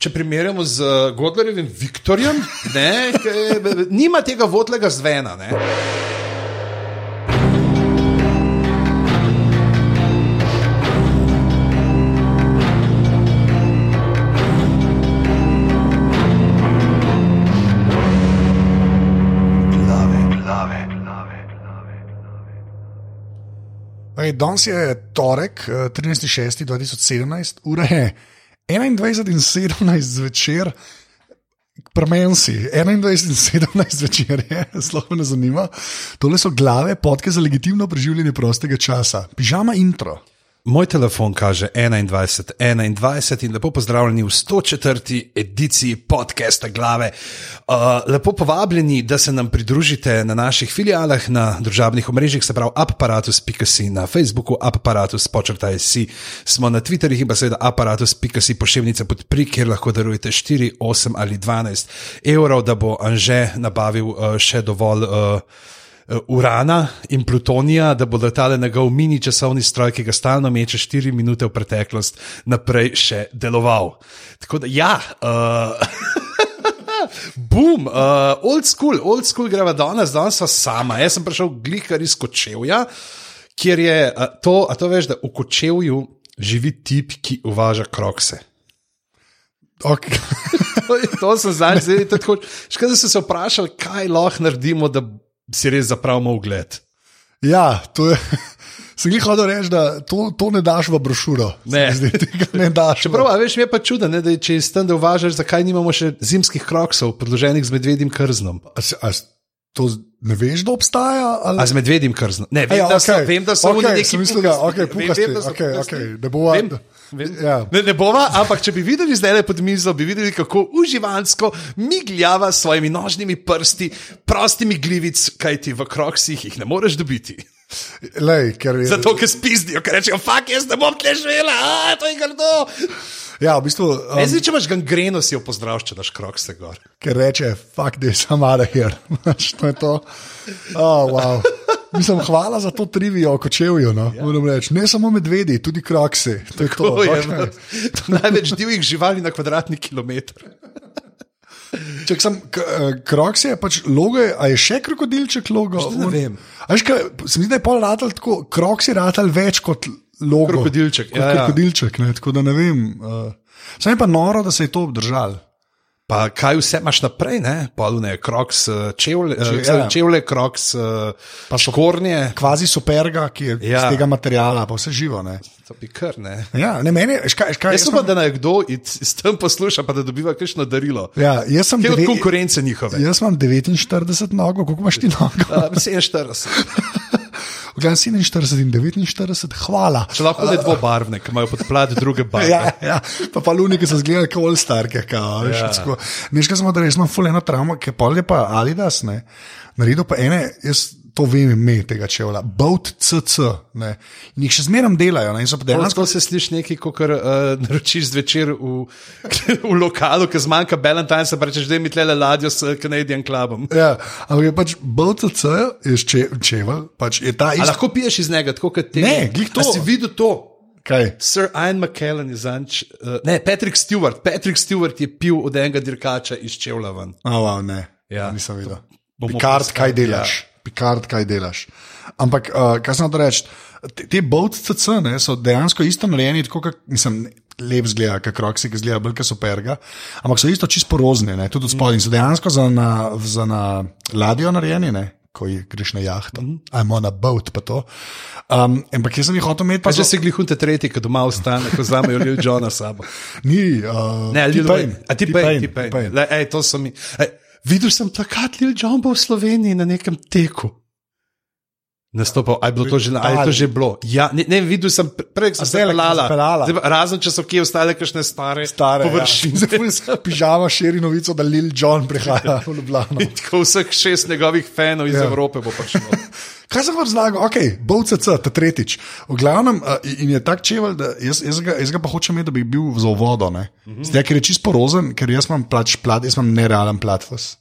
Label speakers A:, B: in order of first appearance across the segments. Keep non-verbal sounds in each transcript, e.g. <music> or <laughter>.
A: Če primerjamo z uh, Godlerjevim Viktorjem, ne, nima tega vodlega zvena. Ne.
B: Danes je torek, eh, 13.6.2017, ura je 21 in 17 zvečer, premenci, 21 in 17 zvečer je, <laughs> sploh me zanima. Tole so glave podke za legitimno preživljanje prostega časa, pižama intro.
A: Moj telefon kaže 21, 21 in lepo pozdravljeni v 104. ediciji podcasta Glave. Uh, lepo povabljeni, da se nam pridružite na naših filialah na družabnih omrežjih, se pravi aparatus.si na Facebooku, aparatus počrtaj si. Smo na Twitterih in pa seveda aparatus.si pošiljnice podpri, kjer lahko darujete 4, 8 ali 12 evrov, da bo Anže nabavil uh, še dovolj. Uh, urana in plutonija, da bo letale njegov mini časovni stroj, ki ga stalno meče 4 minute v preteklost, naprej še deloval. Tako da, ja. Uh, <laughs> Bum, uh, old school, old school greva danes, danes so sama. Jaz sem prišel glikar iz Kočevja, kjer je uh, to, a to veš, da v Kočevju živi tip, ki uvaža krokse.
B: Okay. <laughs>
A: to sem zdaj zelo. Škoda, da sem se vprašal, kaj lahko naredimo, da si res zapravimo ugled.
B: Ja, to je. <laughs> Sem jih hodil reči, da to, to ne daš v brošuro.
A: Ne,
B: zdi, ne daš.
A: Čeprav, veš, mi je pa čudno, da če iz tam da uvažaš, zakaj nimamo še zimskih kroksov, predloženih z medvedjim krznom.
B: A, a, to ne veš, da obstaja? Ali?
A: A z medvedjim krznom? Ne, vem, Ej, da, okay. so, vem da so
B: okay,
A: neki
B: mislim, da, okay, pukasti, vem, vem, da so okay, okay, ne bova. Vem.
A: Ja. Ne, ne bova, ampak če bi videli zdaj le pod mizo, bi videli, kako uživansko migljava s svojimi nožnimi prsti, prostimi glivic, kaj ti v kroksih jih ne moreš dobiti.
B: Lej, ker je...
A: Zato, ker spizdijo, ker rečejo, fuk, jaz ne bom tle živela, a to je grdo.
B: Ja, v bistvu.
A: Um, Zdaj, če imaš gangreno, si jo pozdrav, če daš krok se gor.
B: Ker reče, fuk, da je samo ara hier. to je to. Oh, wow. Mislim, hvala za to trivijo, ko čevijo. No? Ja. Ne samo medvedi, tudi krokse. To je to.
A: Je, okay. to največ divjih živali na kvadratni kilometr.
B: Če sem kroks, je pač logo, a je še krokodilček logo?
A: Ne vem.
B: Veš, kaj, se mi zdi, da je pol ratal tako, kroks je ratal več kot logo.
A: Krokodilček.
B: Kot
A: ja,
B: krokodilček, ne, tako da ne vem. Uh, Sam je pa noro, da se je to obdržal.
A: Pa kaj vse imaš naprej, ne? Polne, kroks, čevlje, Če, ja. čevlje kroks, pa škornje.
B: Kvazi superga, ki je ja. iz tega materijala, pa vse živo. Ne?
A: To bi kar ne.
B: Ja, ne meni, škaj, škaj,
A: jaz upam, da naj kdo s tem posluša, pa da dobiva kakšno darilo.
B: Ja, jaz sem
A: deve... od konkurence njihove.
B: Jaz imam 49 nog, koliko imaš ti nog?
A: 47. <laughs>
B: Gledam 47 in 49, hvala.
A: Če lahko le dvobarvne, ki imajo podplat druge barve. <laughs>
B: ja, ja, pa pa luni, ki so zgledali kot all starke. Ja. Nekaj smo da res imamo fuleno travmo, ki je pa ali das, ne. Naredil pa ene, jaz to vem ime tega čevla, Boat CC. Ne. In jih še zmeraj delajo. Ne.
A: Dejansko se sliši nekaj, kot uh, naročiš zvečer v, <laughs> v lokalu, ki zmanjka Valentine, se pravi, da mi tlele ladjo s Canadian Clubom.
B: Ja, ampak je pač Boat CC, je če, čevel, pač je ta isti.
A: Lahko piješ iz njega, tako kot ti.
B: Ne, glej to.
A: A si videl to?
B: Kaj?
A: Sir Ian McKellen je zanč. Uh, ne, Patrick Stewart. Patrick Stewart je pil od enega dirkača iz čevla ven.
B: Oh, wow, ne,
A: Ja.
B: nisem videl. Picard, kaj delaš? Picard, kaj delaš? Ampak, uh, kaj sem hotel reči, te, te boat CC ne, so dejansko isto narejeni, tako kot mislim. Lep zgleda, kot kroksi, ki zgleda bolj kot superga, ampak so isto čisto porozne, ne, tudi od spodaj. So dejansko za na, za na ladjo narejeni, ne, ko greš na jahto, I'm on a boat, pa to. Um, ampak jaz sem jih hotel imeti,
A: Pa že se glihunte tretji, ki doma ostane, ko vzamejo ljudi Johna sabo. <laughs>
B: Ni, uh,
A: Ne, Wayne. A ti pej, ti pej. To so mi. Ej, videl sem takrat Lil Jon bo v Sloveniji na nekem teku. Nastopal, aj bilo to že, aj je to že bilo. Ja, ne, ne, videl sem, pre- prej sem se pelala. Zdaj Razen če so kje ostale kakšne stare,
B: Stare,
A: površine.
B: Ja. Pižama širi novico, da Lil Jon prihaja v Ljubljano.
A: In Tako vseh šest njegovih fanov iz
B: Ja.
A: Evrope bo prišlo. <laughs>
B: Kaj sem vam razlagal? Ok, BOCC, ta tretjič. V glavnem, uh, in je tak čevelj, da jaz, jaz, ga, jaz ga pa hočem imeti, da bi bil za vodo. Mm -hmm. Zdaj, ker je čisto porozen, ker jaz imam plač plat, jaz imam nerealen platvas.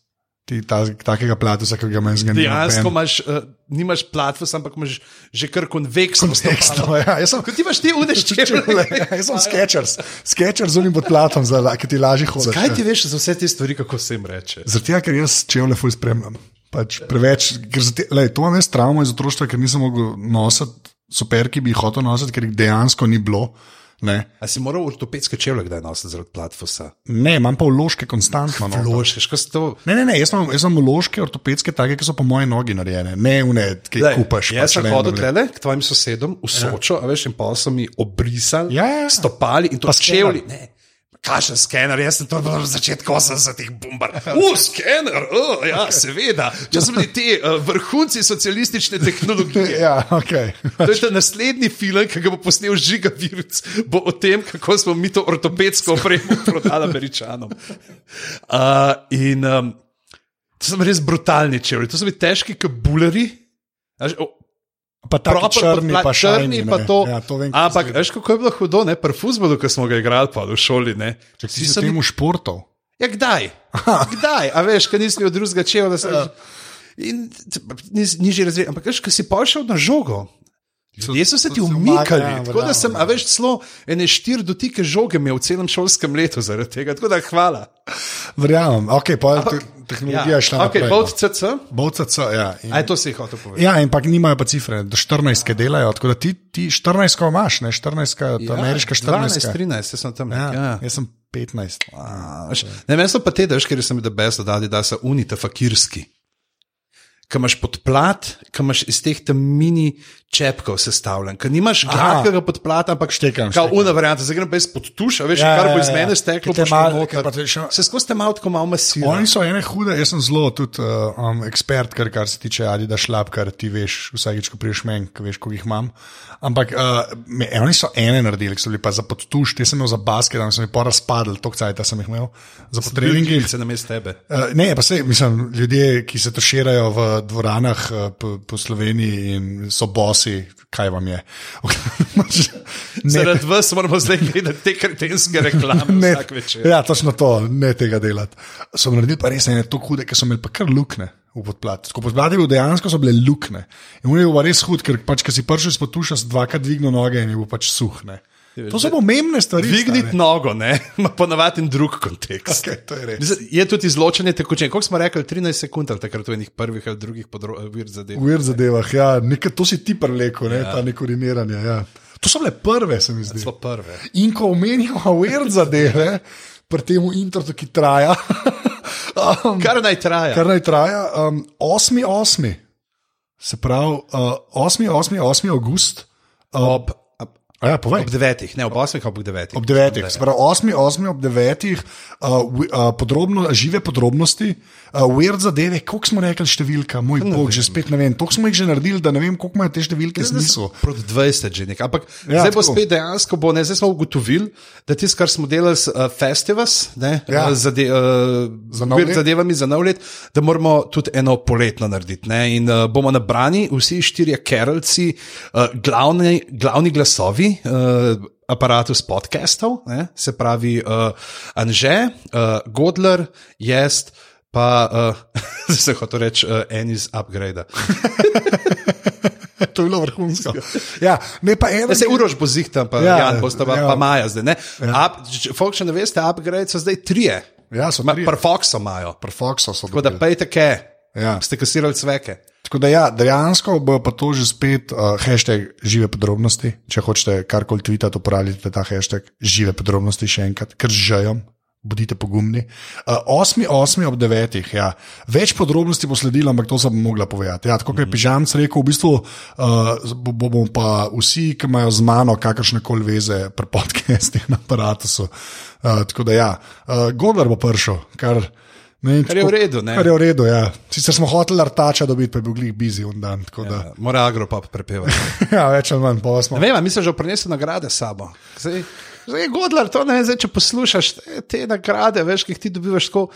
B: ti, ta, takega platusa, ki ga imaš zganjeno.
A: Dejansko imaš, uh, nimaš platform, ampak imaš že kar konveksno
B: Kontekstno, <laughs> ja. Sem
A: Kot ti imaš ti udeščevle. <laughs>
B: Ja, jaz sem sketchers, sketchers z unim platom, ki ti lažje hodiš.
A: Kaj ti veš za vse te stvari, kako se jim reče?
B: Tega, ker jaz čevlje ful spremljam. Pač preveč, ker te, lej, to imam jaz travmo iz otroštva, ker nisem mogel nositi super, ki bi jih hotel nositi, ker jih dejansko ni bilo. Ne,
A: A si moral ortopedske čevlje kdaj nositi zaradi platforma?
B: ne imam pa vložke konstantno. No.
A: Ložke, ško si to?
B: Ne, ne, ne, jaz imam, jaz imam vložke ortopedske, take, ki so po moji nogi narejene, ne une, ki jih kupaš.
A: Jaz
B: pač
A: sem
B: ne,
A: hodil
B: ne,
A: tlele k tvojim sosedom v Sočo, a veš, in pa so mi obrisali,
B: Ja, ja, ja.
A: stopali in to
B: Pa
A: čevlji. Ne. Kakšen skener, jaz sem to v začetku 80-ih bombar. <laughs> U, skener, oh, ja, seveda. To so bili ti uh, vrhunci socialistične tehnologije. <laughs>
B: Ja, ok.
A: To je ta naslednji film, ki ga bo posnel Žiga Virc, bo o tem, kako smo mi to ortopedsko opremo <laughs> prodali američanom. Uh, in um, to so res brutalni čevlji, to so bili težki kabuleri.
B: Pa tako
A: Proper
B: črni, pa
A: črni, pa
B: ne.
A: to.
B: Ja, to vem,
A: Ampak, veš, kako je bilo hudo, ne, pri fuzbolu, ki smo ga igrali pa v šoli. Ne.
B: Če
A: Vsi
B: si se
A: mi-
B: temu športov.
A: Ja, kdaj? Kdaj? A veš, kaj nisi od drugega. In t- nis- nižji razred. Ampak, veš, ko si pošel na žogo. Ljudje so se ti umikali,
B: ja,
A: tako da sem, a veš, celo ene štiri dotike žoge imel v celem šolskem letu zaradi tega. Tako da hvala.
B: Verjamem, ok, pa te, tehnologija je šla
A: okay,
B: naprej.
A: Bolt CC,
B: Bovcac, ja. In,
A: aj to si hotel povedati.
B: ja, ampak nimajo pa cifre, do 14 delajo, tako da ti, ti 14 imaš, ne 14, ja, ameriška 14.
A: 12, 13, jaz sem tam.
B: Ja,
A: Ja.
B: ja. Jaz sem 15.
A: A, veš, Ne, meni so pa te, da veš, ker sem jih best dali, da so unite fakirski. Ki imaš podplat, ki imaš iz teh tam mini čepkov sestavljen, ki nimaš gladkega podplata, ampak
B: Štekam,
A: Kao
B: štekam.
A: una varianta, zdaj grem pa izpod tuša, veš,
B: Ja,
A: ja, kar bo
B: ja,
A: iz
B: ja.
A: mene steklo, pa še
B: malo-
A: noter.
B: še-
A: Se skozi te malo tako malo masira.
B: Oni so ene hude, jaz sem zelo tudi uh, um, ekspert, kar, kar se tiče Adida šlap, kar ti veš, vsakeč, ko priješ meni, ko veš, koliko jih imam. Ampak uh, me, oni so ene naredili, so bili pa za podtuš, te sem imel za basket, tam sem jih pa razpadel, tok cajt sem jih imel za potrebningi.
A: se na mestu tebe.
B: Uh, ne, pa se, mislim, ljudje, ki se toširajo v dvoranah uh, po, po Sloveniji in so bosi, kaj vam je. <laughs>
A: Zaradi vas moramo zdaj gledati te kretenske reklame
B: ne, ja, točno to, ne tega delati. So naredili pa res ene tako hude, ker so imeli pa kar lukne. V podplat. Ko podplat je bil dejansko, so bile lukne. In on je bil res hud, ker pač, ko si prišel izpod tuša, si dvakrat dvignil noge in je bil pač suh. Ne. To so pomembne stvari.
A: Dvigniti nogo, ne, <laughs> ima ponavadi drug kontekst.
B: To je res.
A: Je tudi izločanje tekočine. Koliko smo rekli, 13 sekund ali takrat v enih prvih ali drugih področjih zadev.
B: V vir zadevah, ja, nekaj, to si ti preleko, ne, ja. ta neko uriniranje. Ja. To so bile prve, se mi zdi.
A: So prve.
B: In ko omenjamo vir zadeve, pri tem introtu, ki traja, <laughs> um,
A: Kar naj traja.
B: kar naj traja, um, 8.8. Se pravi, uh, 8.8. 8. august. Uh,
A: Ob,
B: ja, povej.
A: ob devetih, ne ob osmih, ampak ob devetih.
B: Ob devetih, pravi, 8. 8. ob devetih, uh, uh, podrobno, žive podrobnosti, uh, weird zadeve, koliko smo rekli številka, moj bog, že spet ne vem, toliko smo jih že naredili, da ne vem, koliko imajo te številke smisel.
A: Proti 20 že nekaj. Ampak
B: Ja,
A: zdaj bo
B: tako.
A: spet dejansko, bo, ne, zdaj smo ugotovili, da tisto, kar smo delali s uh, festivals, ne,
B: Ja.
A: uh, zade, uh,
B: Za nov let.
A: zadevami za nov let, da moramo tudi eno poletno narediti. Ne, in uh, bomo nabrani vsi štirje keralci, uh, glavni, glavni glasovi. Uh, Aparatus podcastov, ne, se pravi uh, Anže, uh, Godler, jaz, pa <laughs> uh, se hoče reči, uh, en iz upgrade. <laughs>
B: To je bilo vrhunsko. Ja, ne pa eno.
A: Ja, se urož bo zihta, pa
B: Ja,
A: ja, Jan bosta pa,
B: ja.
A: pa Maja zdaj. Ja. Up, folk še ne veste, upgrade so zdaj trije.
B: Ja, so
A: Ma-
B: trije.
A: Pri Foxu imajo.
B: Pri Foxu so
A: Tako da pejte ke.
B: Ja.
A: Ste kasirali cveke.
B: Tako da ja, dejansko bo pa to že spet uh, hashtag žive podrobnosti. Če hočete karkoli tvitati, uporabite ta hashtag žive podrobnosti še enkrat, ker žejom. Bodite pogumni. Uh, 8.8. ob 9. Ja. Več podrobnosti bo sledilo, ampak to sem mogla povedati. Ja, tako kot je Pižamc rekel, v bistvu uh, bo- bomo pa vsi, ki imajo z mano kakršne koli veze pri podcastih <laughs> na aparatu. Uh, tako da ja, uh, Godler bo prišel, kar, ne,
A: Kar je v redu, ne?
B: Kar je v redu, ja. Sicer smo hoteli artača dobiti, pa je bil glih busy un dan.
A: Ja, mora agropop prepevati. <laughs>
B: ja, več ali manj, pa smo.
A: Ne vem, a mislim, že prinesel nagrade sabo. Zdaj, zdaj je Godler, to ne zdaj, če poslušaš te, te nagrade, veš, ki jih ti dobivaš tako.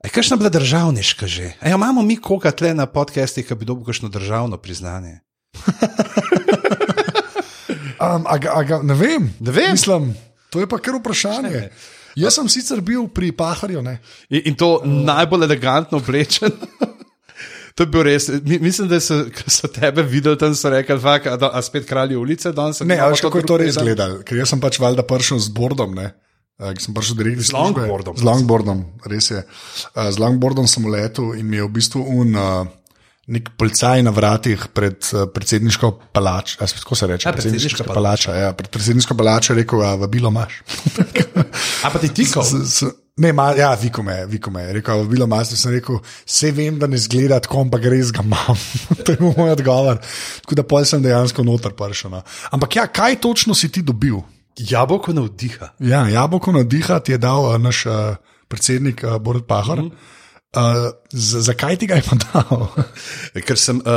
A: Aj, kakšna bila državniška že? Aj, imamo mi koga tle na podcestih, ki bi dobil kakšno državno priznanje? <laughs>
B: Um, a, a, ga- ne vem.
A: Ne vem.
B: Mislim, to je pa kar vprašanje. Jaz sem sicer bil pri Paharju, ne.
A: In, in to najbolj elegantno oblečen. <laughs> To je bil res. Mi, mislim, da so, so tebe videli tam, so rekli, fak, a, da- a spet kralji ulice danes.
B: Ne, veš, kako je to res gledal? Ker jaz sem pač valjda prišel z bordom, ne. Uh, sem prišel direkt iz
A: Z longboardom.
B: Z longboardom, res je. Uh, z longboardom sem letel in mi je v bistvu un. Uh, Nek policaj na vratih pred uh, predsedniško palačo, ali kako se reče?
A: Ja, predsedniška
B: palača. Ja, pred predsedniško palačo je rekel, a vabilo imaš. <laughs>
A: A pa ti tikal?
B: Ne, ma, ja, viko me, viko me. je Rekel, bilo masno sem rekel, vse vem, da ne zgleda tako, ampak res ga imam. <laughs> to je bil moj odgovor. Tako da pol sem dejansko noter prišel. No. Ampak ja, kaj točno si ti dobil?
A: Jabolko navdiha.
B: Ja, jabolko na diha ti je dal uh, naš uh, predsednik uh, Borod Pahor. Mm. Uh, zakaj ti ga je pa dal? <laughs>
A: Ker sem uh,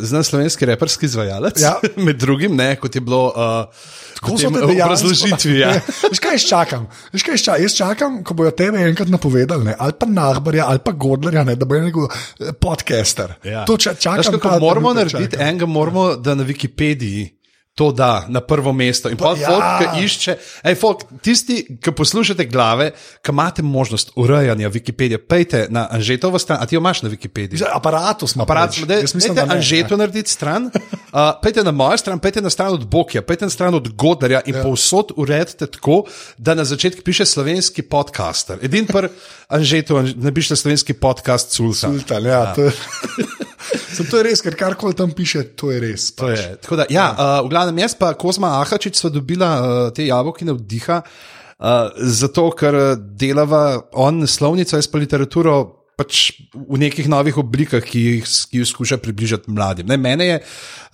A: znan slovenski reperski izvajalec,
B: Ja. <laughs>
A: med drugim, ne, kot je bilo uh,
B: Tako
A: v
B: te dejansko-
A: obrazložitvi. Ja. <laughs>
B: Veš kaj jaz čakam? Veš kaj čakam? Jaz čakam, ko bojo tebe enkrat napovedali, ne? ali pa Nahbarja, ali pa Godlerja, ne? da bo eh, podcaster.
A: Ja.
B: To ča, čakam.
A: Veš,
B: ta
A: moramo narediti,
B: čakam.
A: enega moramo, da na Wikipediji. To da na prvo mesto. In pa
B: ja.
A: folk, ki išče, ej, folk, tisti, ki poslušate glave, ki imate možnost urejanja Wikipedije, pejte na Anžetovo stran, a ti jo imaš na Wikipediji?
B: Zdaj, Aparatus ima
A: Aparat,
B: pač.
A: da
B: Jaz mislim,
A: je
B: da ne,
A: Anžeto narediti stran, <laughs> uh, pejte na mojo stran, pejte na stran od Bokija, pejte na stran od Godarja in ja. povsod uredite tako, da na začetku piše slovenski podcaster. Edin pa Anžeto, ne piše slovenski podcast Sulsa.
B: Sultan, ja, ja. <laughs> <laughs> Sem, to je res, ker karkoli tam piše, to je res.
A: To je. Tako Da, ja, uh, v glavnem jaz pa Kozma Ahačič sva dobila uh, te jabolkine vdiha, uh, zato ker delava on slovnico, jaz pa literaturo. Pač v nekih novih oblikah, ki jih, ki jih skuša približati mladim. Ne, mene je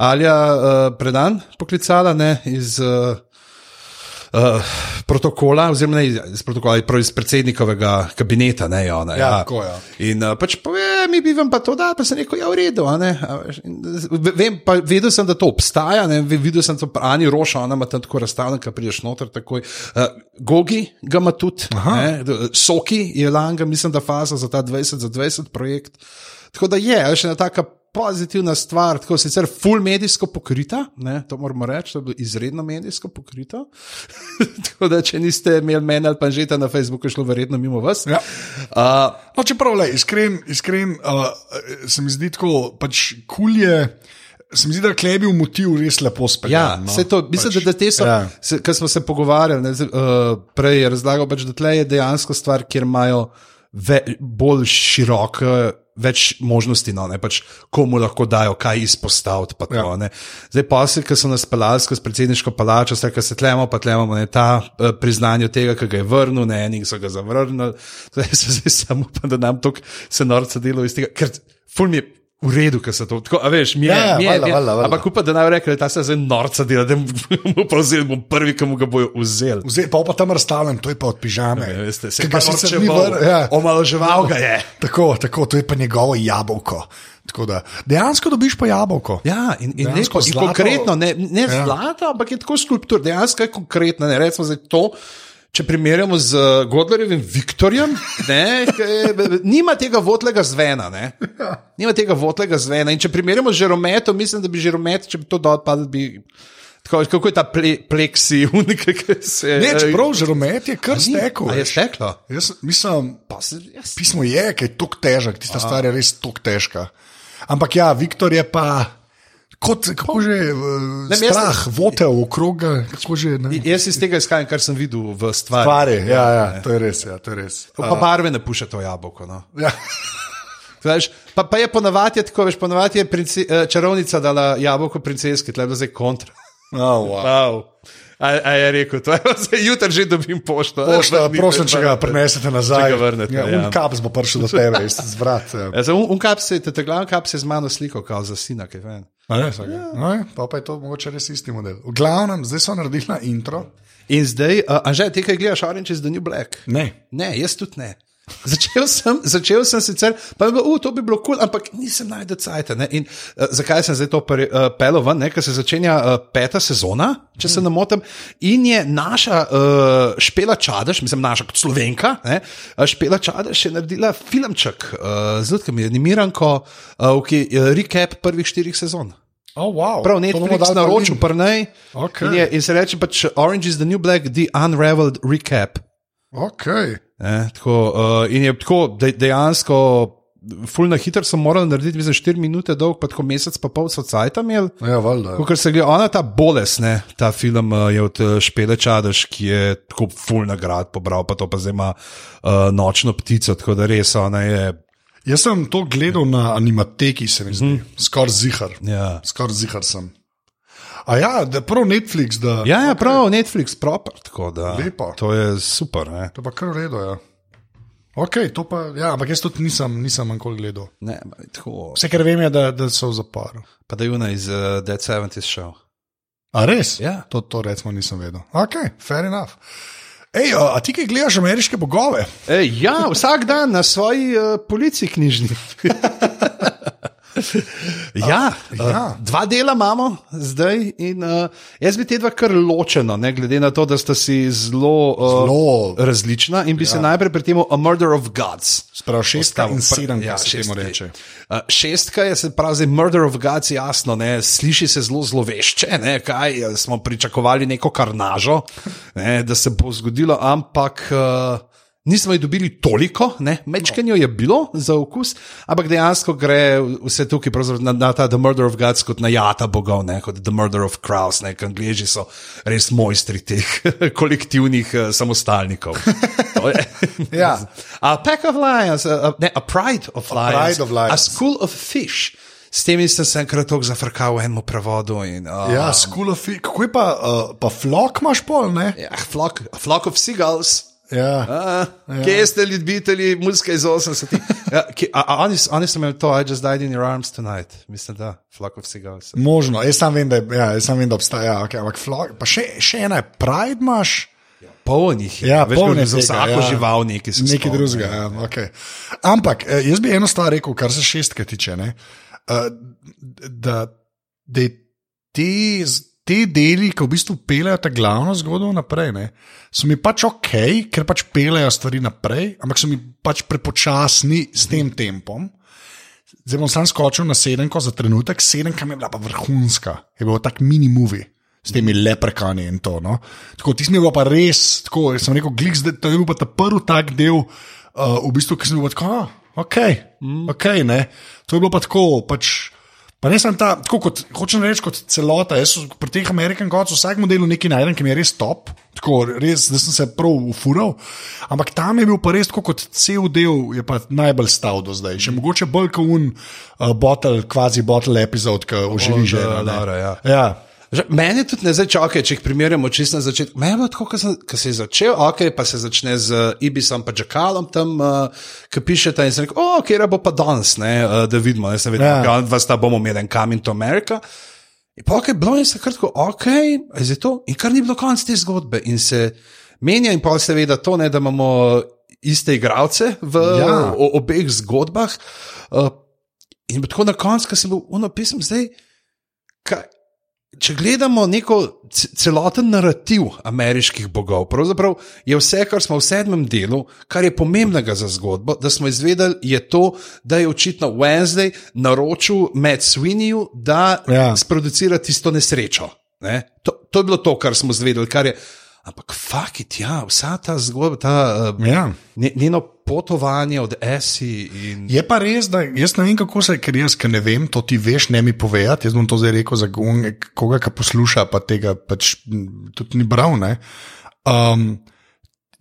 A: Alja uh, predan poklicala ne, iz uh, uh, protokola, oziroma ne iz, protokola, prav iz predsednikovega kabineta. Ne, ona,
B: Ja, tako, ja.
A: In uh, pač pove, mi bi vam pa to dal, pa sem rekel, ja, v redu. Vem, pa vedel sem, da to obstaja, ne, videl sem to Ani Roša, ona ima tam tako razstavljen, ki prideš noter takoj. Uh, Gogi ga ima tudi, ne, Soki je langa, mislim, da faza za ta 20 za 20 projekt. Tako da je, še ena taka pozitivna stvar, tako sicer full medijsko pokrita, ne, to moramo reči, to je bilo izredno medijsko pokrito. <laughs> tako da, če niste imeli mene ali pa že na Facebooku, je šlo verjetno mimo vas.
B: Ja.
A: Uh,
B: No, čeprav, le, iskren, iskren uh, se mi zdi tako, pač kulje. Se mi zdi, da je bil motiv res lepo
A: Ja,
B: speljan.
A: no, to, mislim, pač, da, da te so,
B: ja.
A: ker smo se pogovarjali, ne, uh, prej je razlagal, pač, da tle je dejansko stvar, kjer imajo ve, bolj široke, več možnosti, no, ne, pač, komu lahko dajo, kaj izpostaviti. pa To,
B: Ja.
A: ja. Zdaj, posebej, ki so nas pelali skozi predsedniško palačo, vse, kar se tlemo, pa tlemo, ne, ta uh, priznanje tega, ki ga je vrnil, ne, enih so ga zavrnili. Zdaj <laughs> se zdaj samo upam, da nam to se norca delo iz tega, ker ful mi je. V redu, ker se to tako, a veš, mi je,
B: Ja, ja,
A: mi je, je,
B: valjda, valjda.
A: ampak upam, da naj da ta se zdaj norca dela, da mu <laughs> pravzaprav bom prvi, ki mu ga bojo vzeli.
B: Zdaj pa, pa tam razstavljen, to je pa od pižame.
A: Ja, veste, se
B: ga sicer ni vr- ja.
A: omalovaževal ga je. <laughs>
B: Tako, tako, to je pa njegovo jabolko. Tako Da, dejansko dobiš pa jabolko.
A: Ja, in, in, neko, in konkretno, ne, ne
B: ja.
A: zlato, ampak je tako skulptur, dejansko je konkretno. Ne, recimo zdaj to. Če primerjamo z uh, Godlerjevim Viktorjem, ne, je- nima tega votlega zvena. Ne. Nima tega votlega zvena. In če primerjamo z Žerometom, mislim, da bi Žeromet, če bi to dal, pa bi. Tako, kako je ta ple, pleksi, <laughs> unika, ki se
B: Ne, čeprav žeromet je kar stekel.
A: A je steklo?
B: Jaz mislim,
A: Pa se, jaz,
B: pismo je, ki je tako težek, tista stvar je res tako težka. Ampak ja, Viktor je pa. Kot, kako že,
A: Ne,
B: ne,
A: jaz-
B: strah, votel okrog,
A: jaz iz tega izhajam, kar sem videl v stvari.
B: Stvari, ja, ja, to je res. Ja, to je res.
A: Pa barve ne puša to jabolko. No.
B: Ja. <laughs>
A: Veš, pa, pa je ponavadi tako, veš, ponavadi je prince, eh, čarovnica dala jabolko princeski, tle je zdaj kontra.
B: Oh, wow.
A: Wow. A, a je rekel, to je zdaj jutri že dobim pošto.
B: Pošta, prosim, če ga
A: vrnite.
B: prinesete nazaj.
A: Vrnete,
B: ja,
A: ja.
B: Un kaps bo prišel do tebe, iz zvrat. Ja.
A: Ja, un, un kap se, te glavni kap se je z mano sliko, kao za sina, kaj vem.
B: A ne, ja. no, je, pa, pa je to mogoče res isti model. V glavnem, zdaj so naredili intro.
A: In zdaj, uh, Anže, ti kaj gledaš Orange is the New Black?
B: Ne.
A: Ne, jaz tudi ne. Začel sem, začel sem sicer, pa je bilo, uh, to bi bilo kul, cool, ampak nisem najdel cajt. In uh, zakaj sem zdaj to pre, uh, pelil ven, ne? ker se začenja uh, peta sezona, če se ne motim, in je naša uh, špela čadež, mislim, naša kot slovenka, ne? uh, špela čadež je naredila filmček, uh, zelo mi je animiranko, uh, ki je uh, recap prvih štirih sezon.
B: Oh, wow.
A: Prav,
B: To
A: Netflix
B: dali pa
A: naročil, prnej.
B: Okej.
A: In, je- in se reče pač Orange is the New Black, The Unraveled Recap.
B: Okay.
A: Ne, tako, uh, in je tako de, dejansko, fulno hitro so morali narediti, mislim, 4 minute dolg, pa tako mesec, pa pol so cajt imeli.
B: Ja, valjda.
A: Ker se gleda, ona ta boles, ne, ta film uh, je od uh, Špele Čadež, ki je tako full nagrad pobral, pa to pa zdaj ima uh, nočno ptico, tako da res ona je.
B: Jaz sem to gledal na animateki, se mi zdi, mm. skoraj zihar.
A: Ja,
B: Skoraj zihar sem. A ja, da prav Netflix, da.
A: ja, ja prav, Netflix proper, da.
B: Lepo.
A: To je super, ne.
B: To pa kar v redu, ja. Ok, to pa, ja, ampak jaz tudi nisem, nisem nikoli gledal.
A: ne tako.
B: Vse, kar vem, je, da, da so v zaporu.
A: Pa da je una iz uh, Dead 70 show.
B: A res?
A: Ja.
B: To, to recimo nisem vedel. Ok, fair enough. Ej, a, ti kaj gledaš ameriške bogove?
A: Ej, ja, vsak dan na svoji uh, policiji knjižni. <laughs> <laughs> ja,
B: ja.
A: uh, dva dela imamo zdaj, in uh, jaz bi te dva kar ločeno, ne glede na to, da sta si zelo, uh,
B: Zelo.
A: različna. In bi ja. se najprej pri tem A Murder of Gods.
B: Sprav šestka in
A: Postavil.
B: sedem,
A: Ja,
B: se temu reče.
A: Uh, šestka je se pravi, Murder of Gods, jasno, ne, sliši se zelo zlovešče, ne, kaj eh, smo pričakovali neko karnažo, <laughs> ne, da se bo zgodilo, ampak. Uh, Nismo jih dobili toliko, mečkanjo je bilo za okus, ampak dejansko gre vse tukaj na, na ta The Murder of Gods kot na jata bogov, ne, kot The Murder of Crows, ne, angliži so res mojstri teh <laughs> kolektivnih uh, samostalnikov. <laughs>
B: Ja.
A: A Pack of Lions, a, a, ne, a Pride of Lions,
B: Pride of Lions.
A: a School of Fish. S temi sem se enkrat tako zafrkal v enem prevodu. In, uh,
B: Ja, School of Fi- Kako je pa, uh, pa flok imaš pol, ne?
A: ja, flock, a flock of Seagulls.
B: Ja.
A: A, kje ste ljubitelji muzike iz 80-ih? Ja, ki- a- a oni oni so imeli to, I just died in your arms tonight. Mislim, da, flock of Seagulls.
B: Možno, jaz sam vem, da, ja, jaz sam vem, da obstaja. Ja, okay, ampak flok, pa še, še ena Pride imaš.
A: Polnih je,
B: Ja, poln je
A: kot za vsako
B: ja.
A: žival nekaj se
B: Nekaj drugega. Ja, okay. Ampak eh, jaz bi eno stvar rekel, kar se šestke tiče. ne, eh, Da, da te, te deli, ki v bistvu pelejo ta glavno zgodbo naprej, ne, so mi pač ok, ker pač pelejo stvari naprej, ampak so mi pač prepočasni s tem tempom. Zdaj bom sam skočil na sedemko za trenutek, sedemka mi je bila pa vrhunska, je bilo tak mini movie. S temi leprekani in to. No? Tako, ti bil pa res, tako sem rekel, glik, zdaj, to je bil pa ta prvi tak del, uh, v bistvu, ki sem bil tako, ah, ok, mm. ok, ne. To je bilo pa tako, pač. Pa ne sem ta, tako kot hočem reči, kot celota. Jaz pri teh Amerikan Gods vsakem delu nekaj najdem, ki mi je res top, tako res, da sem se prav ufural. Ampak tam je bil pa res tako kot cel del, je pa najbolj stal do zdaj. Še mogoče bolj kot un uh, bottle, kvazi bottle epizod, ki oživi že.
A: ja.
B: ja.
A: Že, meni je tudi ne zdaj čakaj, če jih primerjamo čisto na začetku. Meni je bilo tako, ko se je začel, ok, pa se začne z Ibisom in Džakalom tam, uh, ki pišete in se reče, o, kje bo pa danes, ne, uh, da vidimo, jaz sem vedel,
B: Ja.
A: da vas ta bomo imeli en Coming to America. In pa ok, bilo je se kratko, ok, je to, in kar ni bilo konc te zgodbe. In se menja, in pa seveda to, ne, da imamo iste igralce v
B: Ja.
A: o, obeh zgodbah. Uh, in tako na koncu, ko sem bil unapisal, zdaj. Kaj, če gledamo neko ce- celoten narativ ameriških bogov, pravzaprav je vse, kar smo v sedmem delu, kar je pomembnega za zgodbo, da smo izvedeli, je to, da je očitno Wednesday naročil Matt Sweeneyju, da
B: ja.
A: sproducira tisto nesrečo. Ne? To, to je bilo to, kar smo izvedeli. Kar je, ampak, fuck it, ja, vsa ta zgodba, ta, uh,
B: Ja.
A: nje- njeno potovanje od Esi in
B: Je pa res, da jaz ne vem, kako se, ker jaz ker ne vem, to ti veš, ne mi povedati. Jaz bom to zdaj rekel za koga, ki posluša, pa tega pač tudi ni bral. ne. Um,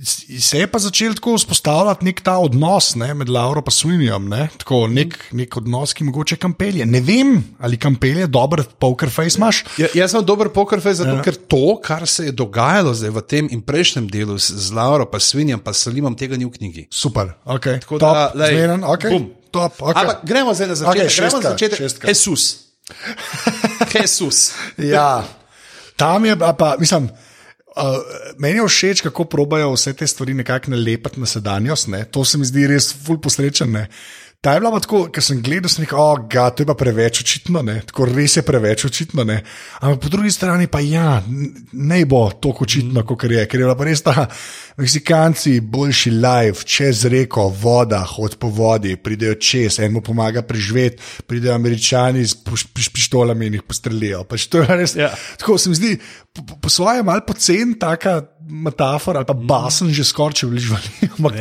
B: se je pa začel tako vzpostavljati nek ta odnos ne, med Lauro in Swinijem, ne? tako nek, nek odnos, ki mogoče kam pelje. Ne vem, ali kam pelje, dober poker face imaš.
A: Ja, jaz sem dober pokerfej, zato
B: Ja.
A: ker to, kar se je dogajalo zdaj v tem in prejšnjem delu z, z Lauro, pa Svinjem, pa Salimom, tega ni v knjigi.
B: Super, ok.
A: Tako
B: top,
A: da, lej,
B: zmeren, ok.
A: bum.
B: Top, ok.
A: Ampak gremo zdaj na začetek. Okay, gremo
B: šestka,
A: na začetek.
B: šestka.
A: Jesus. <laughs> Jesus.
B: Ja, tam je pa, mislim. Uh, meni je všeč, kako probajo vse te stvari nekako nalepiti na sedanjost. Ne? To se mi zdi res ful posrečen. Ne? Ta je bila pa tako, ker sem gledal, sem rekel, oh, ga, to je pa preveč očitno, ne? tako res je preveč očitno. Ne? Ampak po drugi strani pa ja, ne bo tako očitno, kot je, ker je bila pa res ta Meksikanci, boljši live, čez reko, voda, hod po vodi, pridejo čez, en mu pomaga preživeti, pridejo američani s piš- pištolami in jih postrelijo. Pač to je res,
A: Ja.
B: Tako se mi zdi, po, po- svoje malo pocen, taka metafora ali pa basen že skoraj, če vliš vali. Ampak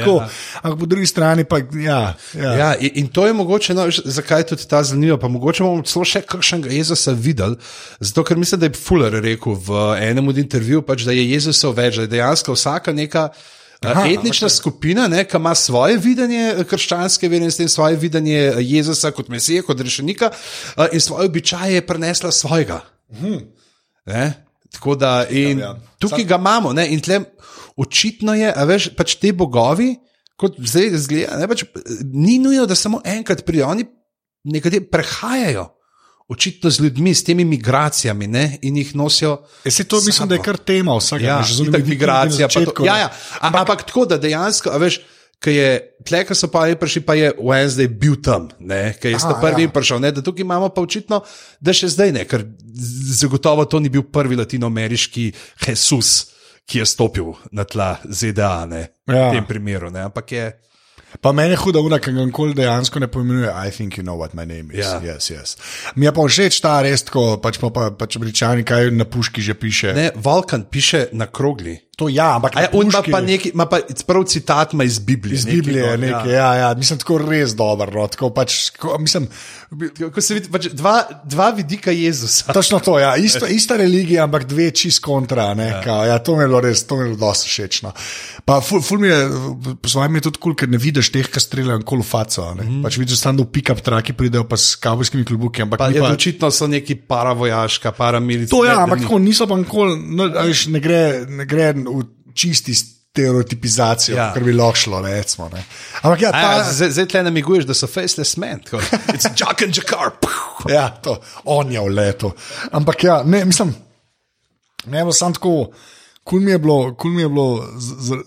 B: ampak po drugi strani pa ja. ja.
A: Ja, in, in to je mogoče, no, zakaj je tudi ta zanimivo. Pa mogoče bomo celo še kakšnega Jezusa videli. Zato, ker mislim, da je Fuller rekel v enem od intervjujev, pač, da je Jezusov več, da je dejansko vsaka neka. Aha,
B: Aha,
A: etnična skupina, ne, ki ima svoje videnje krščanske vere in s tem svoje videnje Jezusa kot Mesija, kot rešenika, eh, in svoje običaje je prenesla svojega. Ne? Tako da in
B: Ja, ja.
A: tukaj ga imamo. Ne? In tle, očitno je, a veš, pač te bogovi, kot zdaj zgleda, ne, pač, ni nujno, da samo enkrat pridejo, oni nekateri prehajajo. Očitno z ljudmi, s temi migracijami ne, in jih nosijo.
B: Jaz si to mislim, da je kar tema vsakega.
A: Ja,
B: že z
A: itak
B: onimi
A: migracija. pa
B: začetku,
A: to- Ja, ja. A- Ampak tako, da dejansko, veš. Ker je tle, ki so pa prišli, pa je Wednesday bil tam, ker je
B: Aha,
A: prvi
B: ja.
A: prišel. Ne? Da tukaj imamo pa očitno, da še zdaj ne, ker zagotovo to ni bil prvi latinoameriški Jezus, ki je stopil na tla ZDA ne,
B: Ja.
A: v tem primeru. Ne? Ampak je.
B: Pa meni je huda, ura, ki ga nikoli dejansko ne pojmenuje. I think you know what my name is.
A: Ja.
B: Yes, yes. Mi je pa všeč ta res, ko pač, pa, pa, pač američani kaj na puški že piše.
A: Ne, Vulkan piše na krogli.
B: To ja, ampak
A: A je,
B: na
A: on
B: puški-
A: pa neki, ima pa prav citat ima iz Biblije.
B: Iz Biblije,
A: no,
B: nekaj, ja, ja, mislim, tako res dobro. No, tako pač, ko, mislim,
A: Ko se vidi, pač dva, dva vidika Jezusa. <laughs>
B: točno to, ja, ista, ista religija, ampak dve čist kontra. Ne, ja. Kao, ja, to mi je bilo res, to mi je bilo dosti všeč. No. Pa, ful, ful mi je, po svojem je tudi kul, cool, ker ne vidiš teh, ki streljajo kol v faco. Mm -hmm. Pač vidiš, tam do pick-up traki pridejo pa s kavbojskimi klubuki. Ampak
A: Pa,
B: mi
A: je,
B: pa,
A: očitno so neki paravojaška, paramilitarna.
B: To ja, ampak tako niso pa nikoli, no, a veš, ne gre, ne gre v čisti stereotipizacijo, ja.
A: Ja.
B: kar bi lahko šlo. Recimo, ne. ampak ja,
A: A
B: ta,
A: Ja, zdaj, tle namiguješ, da so faceless men. tako, <laughs> It's Jack and Jakar.
B: ja, to, on je v letu. Ampak ja, ne, mislim, ne bo sam tako, kul mi je bilo, kul mi je bilo. Z, z,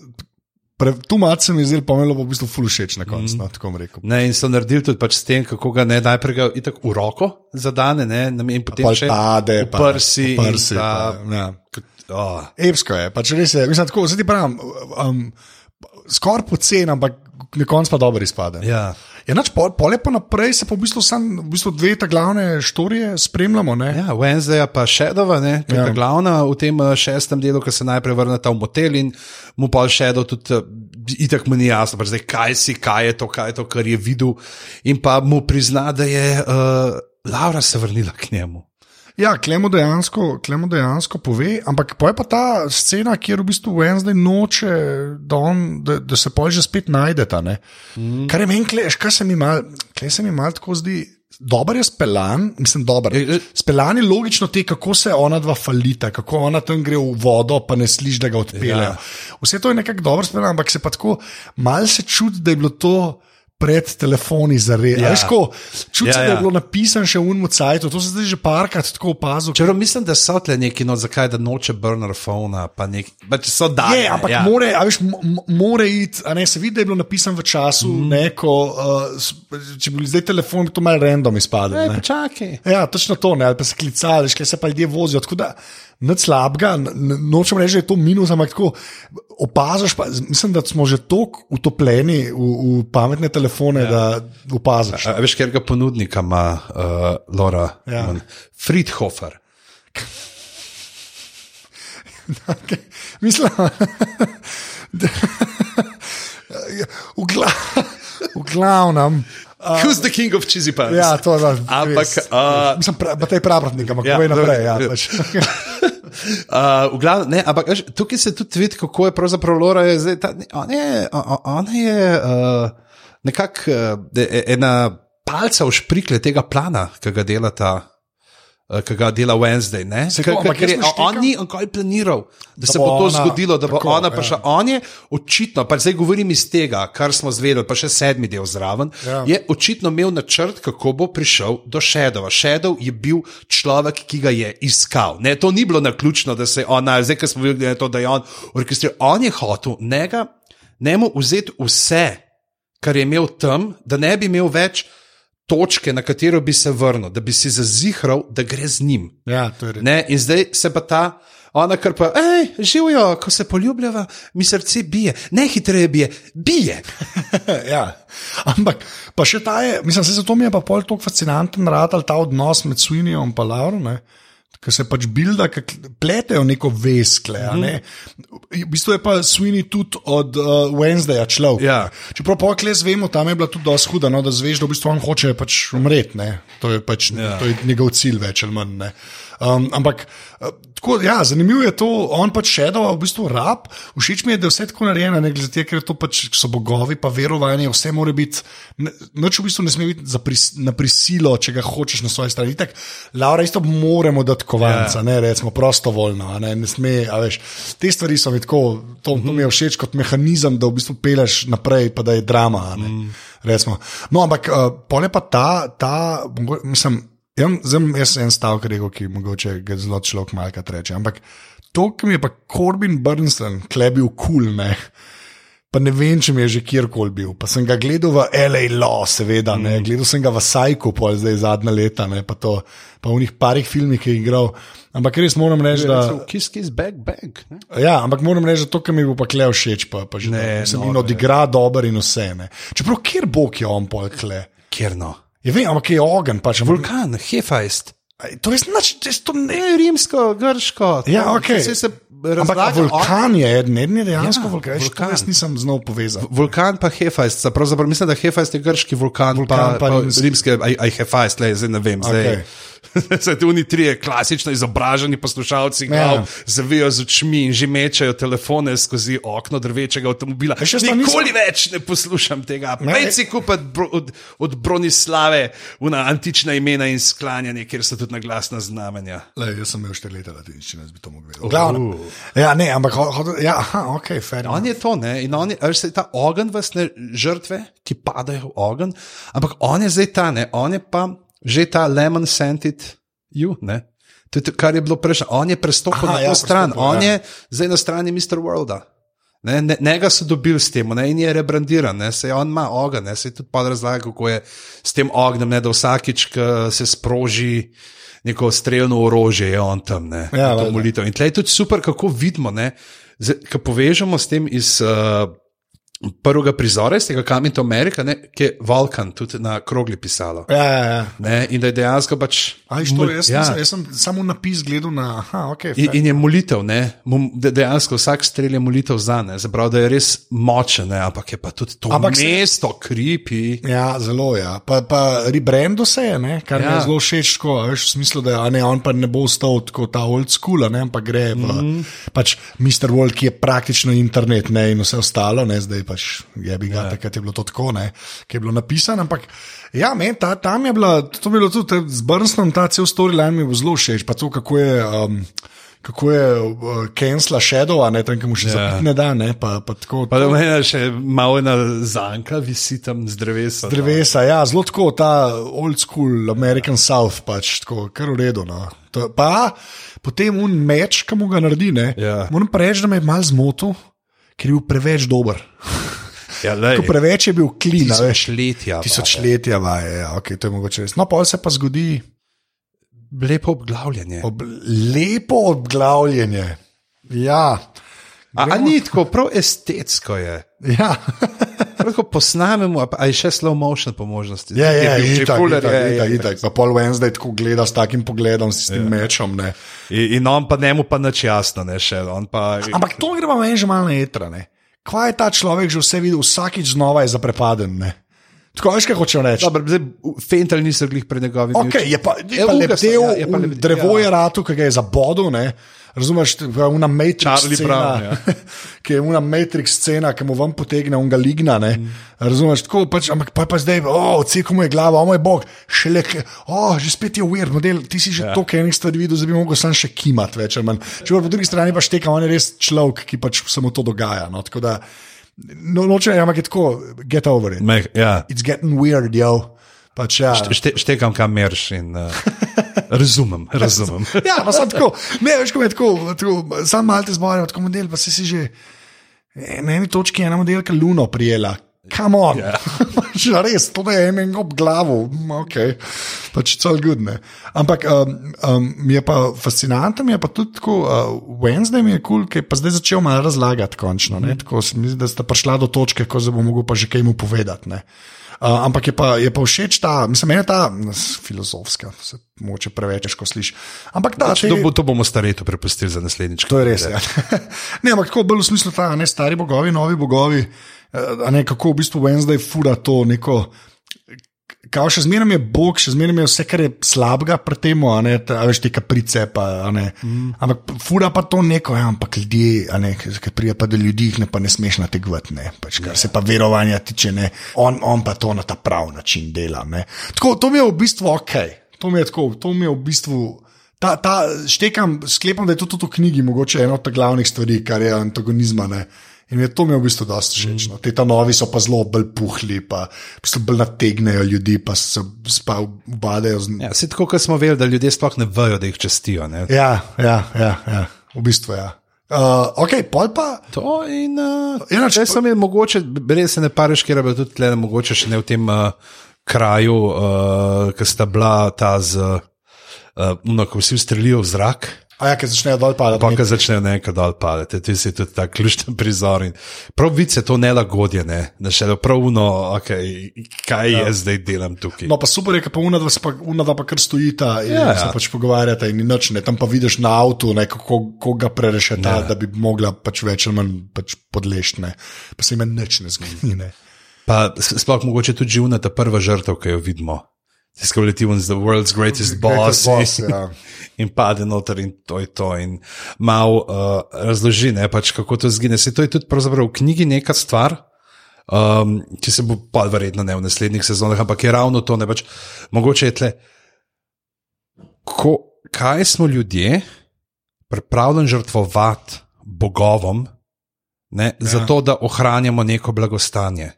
B: Pre, tu malce se mi je zdelo, pa mi je bilo v bistvu ful všeč na koncu, mm. no, tako bom rekel.
A: Ne, in so naredili tudi pač s tem, kako ga ne najprej ga itak v roko zadane, ne, in potem
B: Pol
A: še
B: pade,
A: v
B: pa-
A: prsi.
B: prsi,
A: ta,
B: pa, ja.
A: Oh,
B: Epsko je, pač res je. Mislim, tako, zdaj ti pravim, um, skoraj pocen, ampak na koncu pa dobro izpade.
A: ja.
B: Ja, nač, pol, pol je pa naprej, se pa v bistvu, sam, v bistvu dve ta glavne štorije spremljamo. Ne?
A: Ja, Wednesday pa Shadova, ne, ki je
B: Ja.
A: glavna v tem eh, šestem delu, ki se najprej vrneta v motel in mu pa Shadow tudi eh, itak mu ni jasno, pač zdaj, kaj si, kaj je to, kaj je to, kar je videl. In pa mu prizna, da je uh, Laura se vrnila k njemu.
B: Ja, Klemo dejansko, Klemo dejansko pove, ampak pa je pa ta scena, kjer v bistvu Wednesday noče, da, on, da, da se pol že spet najdeta. Mm. Kar je meni, kleš, kaj se mi mal, kle se mi mal tako zdi. Dober je speljan, mislim, dober.
A: E, e.
B: Speljan je logično te, kako se ona dva falita, kako ona tam gre v vodo, pa ne sliši, da ga odpeljejo.
A: Ja.
B: Vse to je nekako dobro speljan, ampak se pa tako mal se čuti, da je bilo to. Pred telefoni za res.
A: Ja.
B: Ja. Čuti
A: Ja,
B: se, da
A: ja.
B: je bilo napisano še v unmu cajtu, to se zdaj že parkrat tako opazil.
A: Čeprav mislim, da so tle neki, no, zakaj da noče burner phona, pa neki, pač so dali.
B: Je, ampak ja. more, a veš, mo- mo- more iti, a ne se vidi, da je bilo napisano v času, mm. ne, ko, uh, s- če bi bil zdaj telefon, bi to malo random izpadlo.
A: Ej,
B: ne.
A: počakaj.
B: Ja, točno to, ne, ali pa se klicali, škaj se pa ljudje vozijo. Tako da nič slabega, nočem reči, da je to minus, ampak tako opaziš, pa, mislim, da smo že tako utopljeni v, v pametne telefone, ja. da opaziš.
A: A, a veš, ker ga ponudnika ima uh, Laura
B: Ja.
A: ja. Friedhofer.
B: Mislim, da v, gla, v glavnem.
A: Uh, Who's the king of cheesy puns?
B: Ja, to je.
A: Ampak, uh,
B: Mislim, te je pravratnik, ampak
A: Ja,
B: povej naprej. Ja, pač. <laughs> <laughs>
A: Uh, v glavnem, ne, ampak veš, tukaj se tudi vidi, kako je pravzaprav Laura. Je zdaj, ta, ona je, o- ona je uh, nekako uh, ena palca v šprikle tega plana, ki ga delata. uh, Ki ga dela Wednesday. ne.
B: Se
A: je-
B: ne štekam-
A: On ni nikoli planiral, da, da se
B: bo
A: bo to
B: ona-
A: zgodilo, da bo
B: tako,
A: ona
B: ja.
A: prišla. On je očitno, pa zdaj govorim iz tega, kar smo zvedeli, pa še sedmi del zraven,
B: Ja.
A: je očitno imel načrt, kako bo prišel do Šedova. Šedov je bil človek, ki ga je iskal. Ne, to ni bilo na ključno, da se je ona, zdaj, ko smo videli, to, da je on orkestriral. On je hotel njega, njemu vzeti vse, kar je imel tam, da ne bi imel več točke, na katero bi se vrnil, da bi si zazihral, da gre z njim.
B: ja.
A: Ne, in zdaj se pa ta, ona kar pa, hej, živijo, ko se poljubljava, mi srce bije, ne hitreje bije, bije. <laughs>
B: ja. Ampak, pa še ta je, mislim, se zato mi je pa pol tako fascinanten rad ali ta odnos med Swinijem in Lauro. Ki se pač bilda, ki pletejo neko veskle. Mm -hmm. ne? V bistvu je pa Sweeney tudi od uh, Wednesdaya človek.
A: Ja.
B: Čeprav pokles vemo, tam je bila tudi dosti huda, no, da zveš, da v bistvu on hoče pač umreti. ne. To je pač
A: Ja.
B: to je njegov cilj, več ali manj. ne. Um, ampak uh, tako, ja, zanimivo je to, on pač šedova, v bistvu rab. Všeč mi je, da je vse tako narejeno, ne glede to, ker to pač so bogovi, pa verovanje, vse mora biti, nič v bistvu ne sme biti za pris, na prisilo, če ga hočeš na svoji strani. Tak, Laura, isto moramo dati kovanca,
A: Ja.
B: ne recimo prostovoljno, ne, ne sme, a veš. Te stvari so mi tako, to, to mi je všeč kot mehanizem, da v bistvu peleš naprej, pa da je drama. ne, Recimo. No, ampak uh, pole pa ta, ta mogo- jaz, zdaj jaz en stavek rekel, ki mogoče ga zelo človek malkrat reče. Ampak to, ki mi je pa Corbin Burnson klebil kul, cool, ne. Pa ne vem, če mi je že kjerkoli bil. Pa sem ga gledal v L.A. Law, seveda, mm. gledal sem ga v Sajku, pol zdaj zadnja leta, ne, pa, to, pa v njih parih filmih, ki je igral. Ampak res moram reči, da.
A: Kiss, kiss, back, back. Ne?
B: Ja, ampak moram reči, da to, kar mi bo pa kle všeč, pa, pa že
A: Ne,
B: ne, sem
A: noro
B: in
A: je.
B: odigra dober in vse. Ne. Čeprav kjer bog je on pol kle.
A: Kjer no?
B: Je vem, ampak je ogen, pač. ampak-
A: Vulkan, Hefajst.
B: Aj, To je znač, to je to ne.
A: Ne, rimsko, grško.
B: Ja,
A: to-
B: okej.
A: saj se
B: Ampak a
A: razlaga,
B: vulkan je eden, je dejansko
A: Ja,
B: ja, vulkan. vulkan. Jaz nisem znal povezati.
A: Vulkan pa Hefajst, pravzaprav mislim, da Hefajst je grški vulkan,
B: Vulkan
A: pa,
B: pa
A: pa
B: rimski,
A: aj, aj Hefajst, le, zdaj ne vem. Zdaj.
B: Okej. <laughs>
A: Zdaj ti oni trije klasično izobraženi poslušalci, glav,
B: Ja.
A: zavijo z očmi in že mečejo telefone skozi okno drvečega avtomobila. Nikoli
B: nisem-
A: več ne poslušam tega.
B: Ne.
A: Pej si kupiti bro, od, od Bronislave una antična imena in sklanjanje, kjer so tudi naglasna znamenja.
B: Le, jaz sem imel štiri leta latinščine, jaz bi to mogel vedeti. Glavno. Ja, ne, ampak ja, aha, ok, fair.
A: On je to, ne? in on je, a veš, ta ogenj, vas ne žrtve, ki padajo v ogenj, ampak on je zdaj ta, ne? on je pa že ta lemon scented you, ne? To je to, kar je bilo prejšnje. On je prestopil
B: Aha,
A: na to
B: ja,
A: stran,
B: prestopil,
A: on
B: ja.
A: je zdaj na strani Mr. Worlda. Ne, ne, njega so dobili s tem, ne, in je rebrandiran, ne, se on ima ogenj, ne, se je tudi pa razlaga, kako je s tem ognjem, ne, da vsakič, ko se sproži neko streljno orožje, je on tam, ne,
B: Ja,
A: to molitev. In tle je tudi super, kako vidimo, ne, ko povežemo s tem iz uh, prvega prizora, iz tega Coming to America, ne, ki je Vulkan tudi na krogli pisalo.
B: Ja, ja, ja.
A: Ne, in da je dejansko pač.
B: Aj, što, jaz, ja. jaz sem samo napis gledal na. Aha, okay,
A: In, in je molitev, ne, de- dejansko vsak strelj je molitev za ne, zaprav, da je res močen, ne, ampak je pa tudi to
B: Ampak
A: ampak
B: se-
A: mesto, kripi.
B: Ja, zelo. Ja. Pa, pa rebrando se je, ne? kar ja. mi
A: Ja.
B: je zelo všeč, a veš, v smislu, da ne, on pa ne bo ostal tako ta old school, ne, ampak gre mm. pač Mr. World, ki je praktično internet ne, in vse ostalo, ne, zdaj pač je bi ga, ja. takrat je bilo to tako, ne, ki je bilo napisano, ampak ja, men, ta, tam je bila, to je bilo tudi z Brnstom, ta cel storyline mi je zelo všeč, pa to, kako je. Um, Kako je uh, Kensla Shadow, ne tam, ki mu še
A: Ja.
B: yeah. zapiti ne da, ne pa, pa tako.
A: Pa da meni še malo ena zanka visi tam z drevesa.
B: Drevesa, ja, zelo tako, ta old school American South, pač tako, kar v redu. No. To, pa potem un meč, ki mu ga naredi, ne.
A: Ja.
B: Moram pa reči, da me je mal zmotil, ker je bil preveč dober. <laughs>
A: Ja, lej,
B: preveč je bil klin, a veš.
A: tisočletja.
B: Tisočletja vaje, ja, okay, to je mogoče res. No, pa se pa zgodi
A: Lepo obglavljanje.
B: ob, lepo obglavljenje. Ja,
A: A, a ni tako, prav estetsko je.
B: ja. <laughs>
A: Lahko posnamemo, a pa- je še slow motion po možnosti.
B: Ja, ja,
A: bil že
B: itak,
A: fuller,
B: itak,
A: je, je,
B: itak,
A: je.
B: itak. Pa pol Wednesday tako gleda s takim pogledom, s tem ja. mečom. Ne.
A: In, in on pa njemu pa nič jasno, ne še. Pa,
B: Ampak to gremo meni že malo na etra. Ne? Kaj je ta človek že vse videl, vsakič znova je zaprepaden. Ne? Tako veš, kaj hočem reči.
A: Dobro, zdaj, Fental niso glih pred njegovimi
B: Okay, je pa, je
A: Ja,
B: pa lebdev,
A: ja, je pa
B: un
A: lebdev,
B: drevo je ratu, ki ga je zabodel. Ne? Razumeš, una Matrix
A: Charlie
B: scena,
A: Brown, ja. <laughs>
B: ki je una Matrix scena, ki mu ven potegne unga ligna. Mm. Razumeš, tako pač, ampak pa, pa zdaj, oh, ceko mu je glava, o moj bog, šele, oh, že spet je uver, model, ti si že ja. toliko enih stvari videl, da bi mogel sam še kimat več. Če po drugi strani pa šteka, on je res človek, ki pač se mu to dogaja. No, tako da, no, noče, ampak je tako, get over it.
A: Me, ja.
B: It's getting weird, yo. Pač, ja.
A: Šte, štekam, kam merš in uh, <laughs> razumem. razumem. <laughs>
B: Ja, pa sem tako, ne veš, ko je tako, tako sam malo te zborijo, tako model, pa si si že na eni točki ena modelka Luno prijela, Kam on? <laughs> Yeah. res, to je en ob glavo, ok, pač cel gudne. Ampak um, um, mi je pa fascinantno, mi je pa tudi tako, uh, Wednesday mi je kul, cool, ki je pa zdaj začel malo razlagati končno. Mm. Tako se mi zdi, da sta prišla do točke, ko se bo mogel pa že kaj mu povedati. Uh, ampak je pa, je pa všeč ta, mislim, meni je ta filozofska, se moče preveč težko sliši. Ampak ta,
A: če, to, bo, to bomo stareto prepustili za naslednjič.
B: To je res. Ja. <laughs> ne, ampak tako bolj v smislu ta, ne stari bogovi, novi bogovi, ne kako v bistvu Wednesday fura to neko kao še zmeraj je Bog, še zmeraj je vse, kar je slabega pri tem, a ne ta, a veš, te kaprice. Pa, mm. Ampak fura pa to neko, ja, ampak ljudje, ki prija pa do ljudi, jih ne pa ne smeš na te gvat, ne, pač, kar ja. se pa verovanja tiče, ne, on, on pa to na ta prav način dela. Tako, to mi je v bistvu ok, to mi je tako, to mi je v bistvu. Ta, ta, štekam, sklepam, da je to tudi v knjigi, mogoče ena od glavnih stvari, kar je antagonizma. Ne. In je to mi v bistvu dosta všeč. No. Te novi so pa zelo bolj puhli, pa so bolj nategnejo ljudi, pa se pa ubadajo. Z...
A: Ja, tako kot smo vedeli, da ljudje sploh ne vejo, da jih čestijo. Ne?
B: Ja, ja, ja, ja, v bistvu ja. Uh, ok, pol pa.
A: To in. Uh, ja, če sem jim mogoče, res se ne pareš, ker je tudi tle, mogoče še ne v tem uh, kraju, uh, ki sta bila ta z, uh, ko vsi ustrelijo v zrak.
B: A ja, ki začnejo dol padati.
A: Pa, ki začnejo nekaj dol padati, ti si tudi ta ključni prizor. In prav vice to nelagodje, ne, da še pravno, okay, kaj ja. jaz zdaj delam tukaj.
B: No, pa super je, pa unada pa, unada pa kar stojita in ja, se ja. pač pogovarjata in nič, ne, tam pa vidiš na avtu, ne, kako, kako ga prerešeta, ja. da bi mogla pač več ali manj pač podleštne. Pa se jim nič ne zgodi. Ne.
A: Pa sploh mogoče tudi živna ta prva žrtev, ki jo vidimo. Discovery was the world's greatest boss. boss ja. <laughs> In pade noter in to je to. In malo uh, razloži, ne, pač, kako to zgine. Se to je tudi v knjigi neka stvar, um, ki se bo pa verjetno ne v naslednjih sezonah, ampak je ravno to. Ne, pač, mogoče je tle, ko, kaj smo ljudje pripravljeni žrtvovati bogovom, ne, ja. zato da ohranjamo neko blagostanje.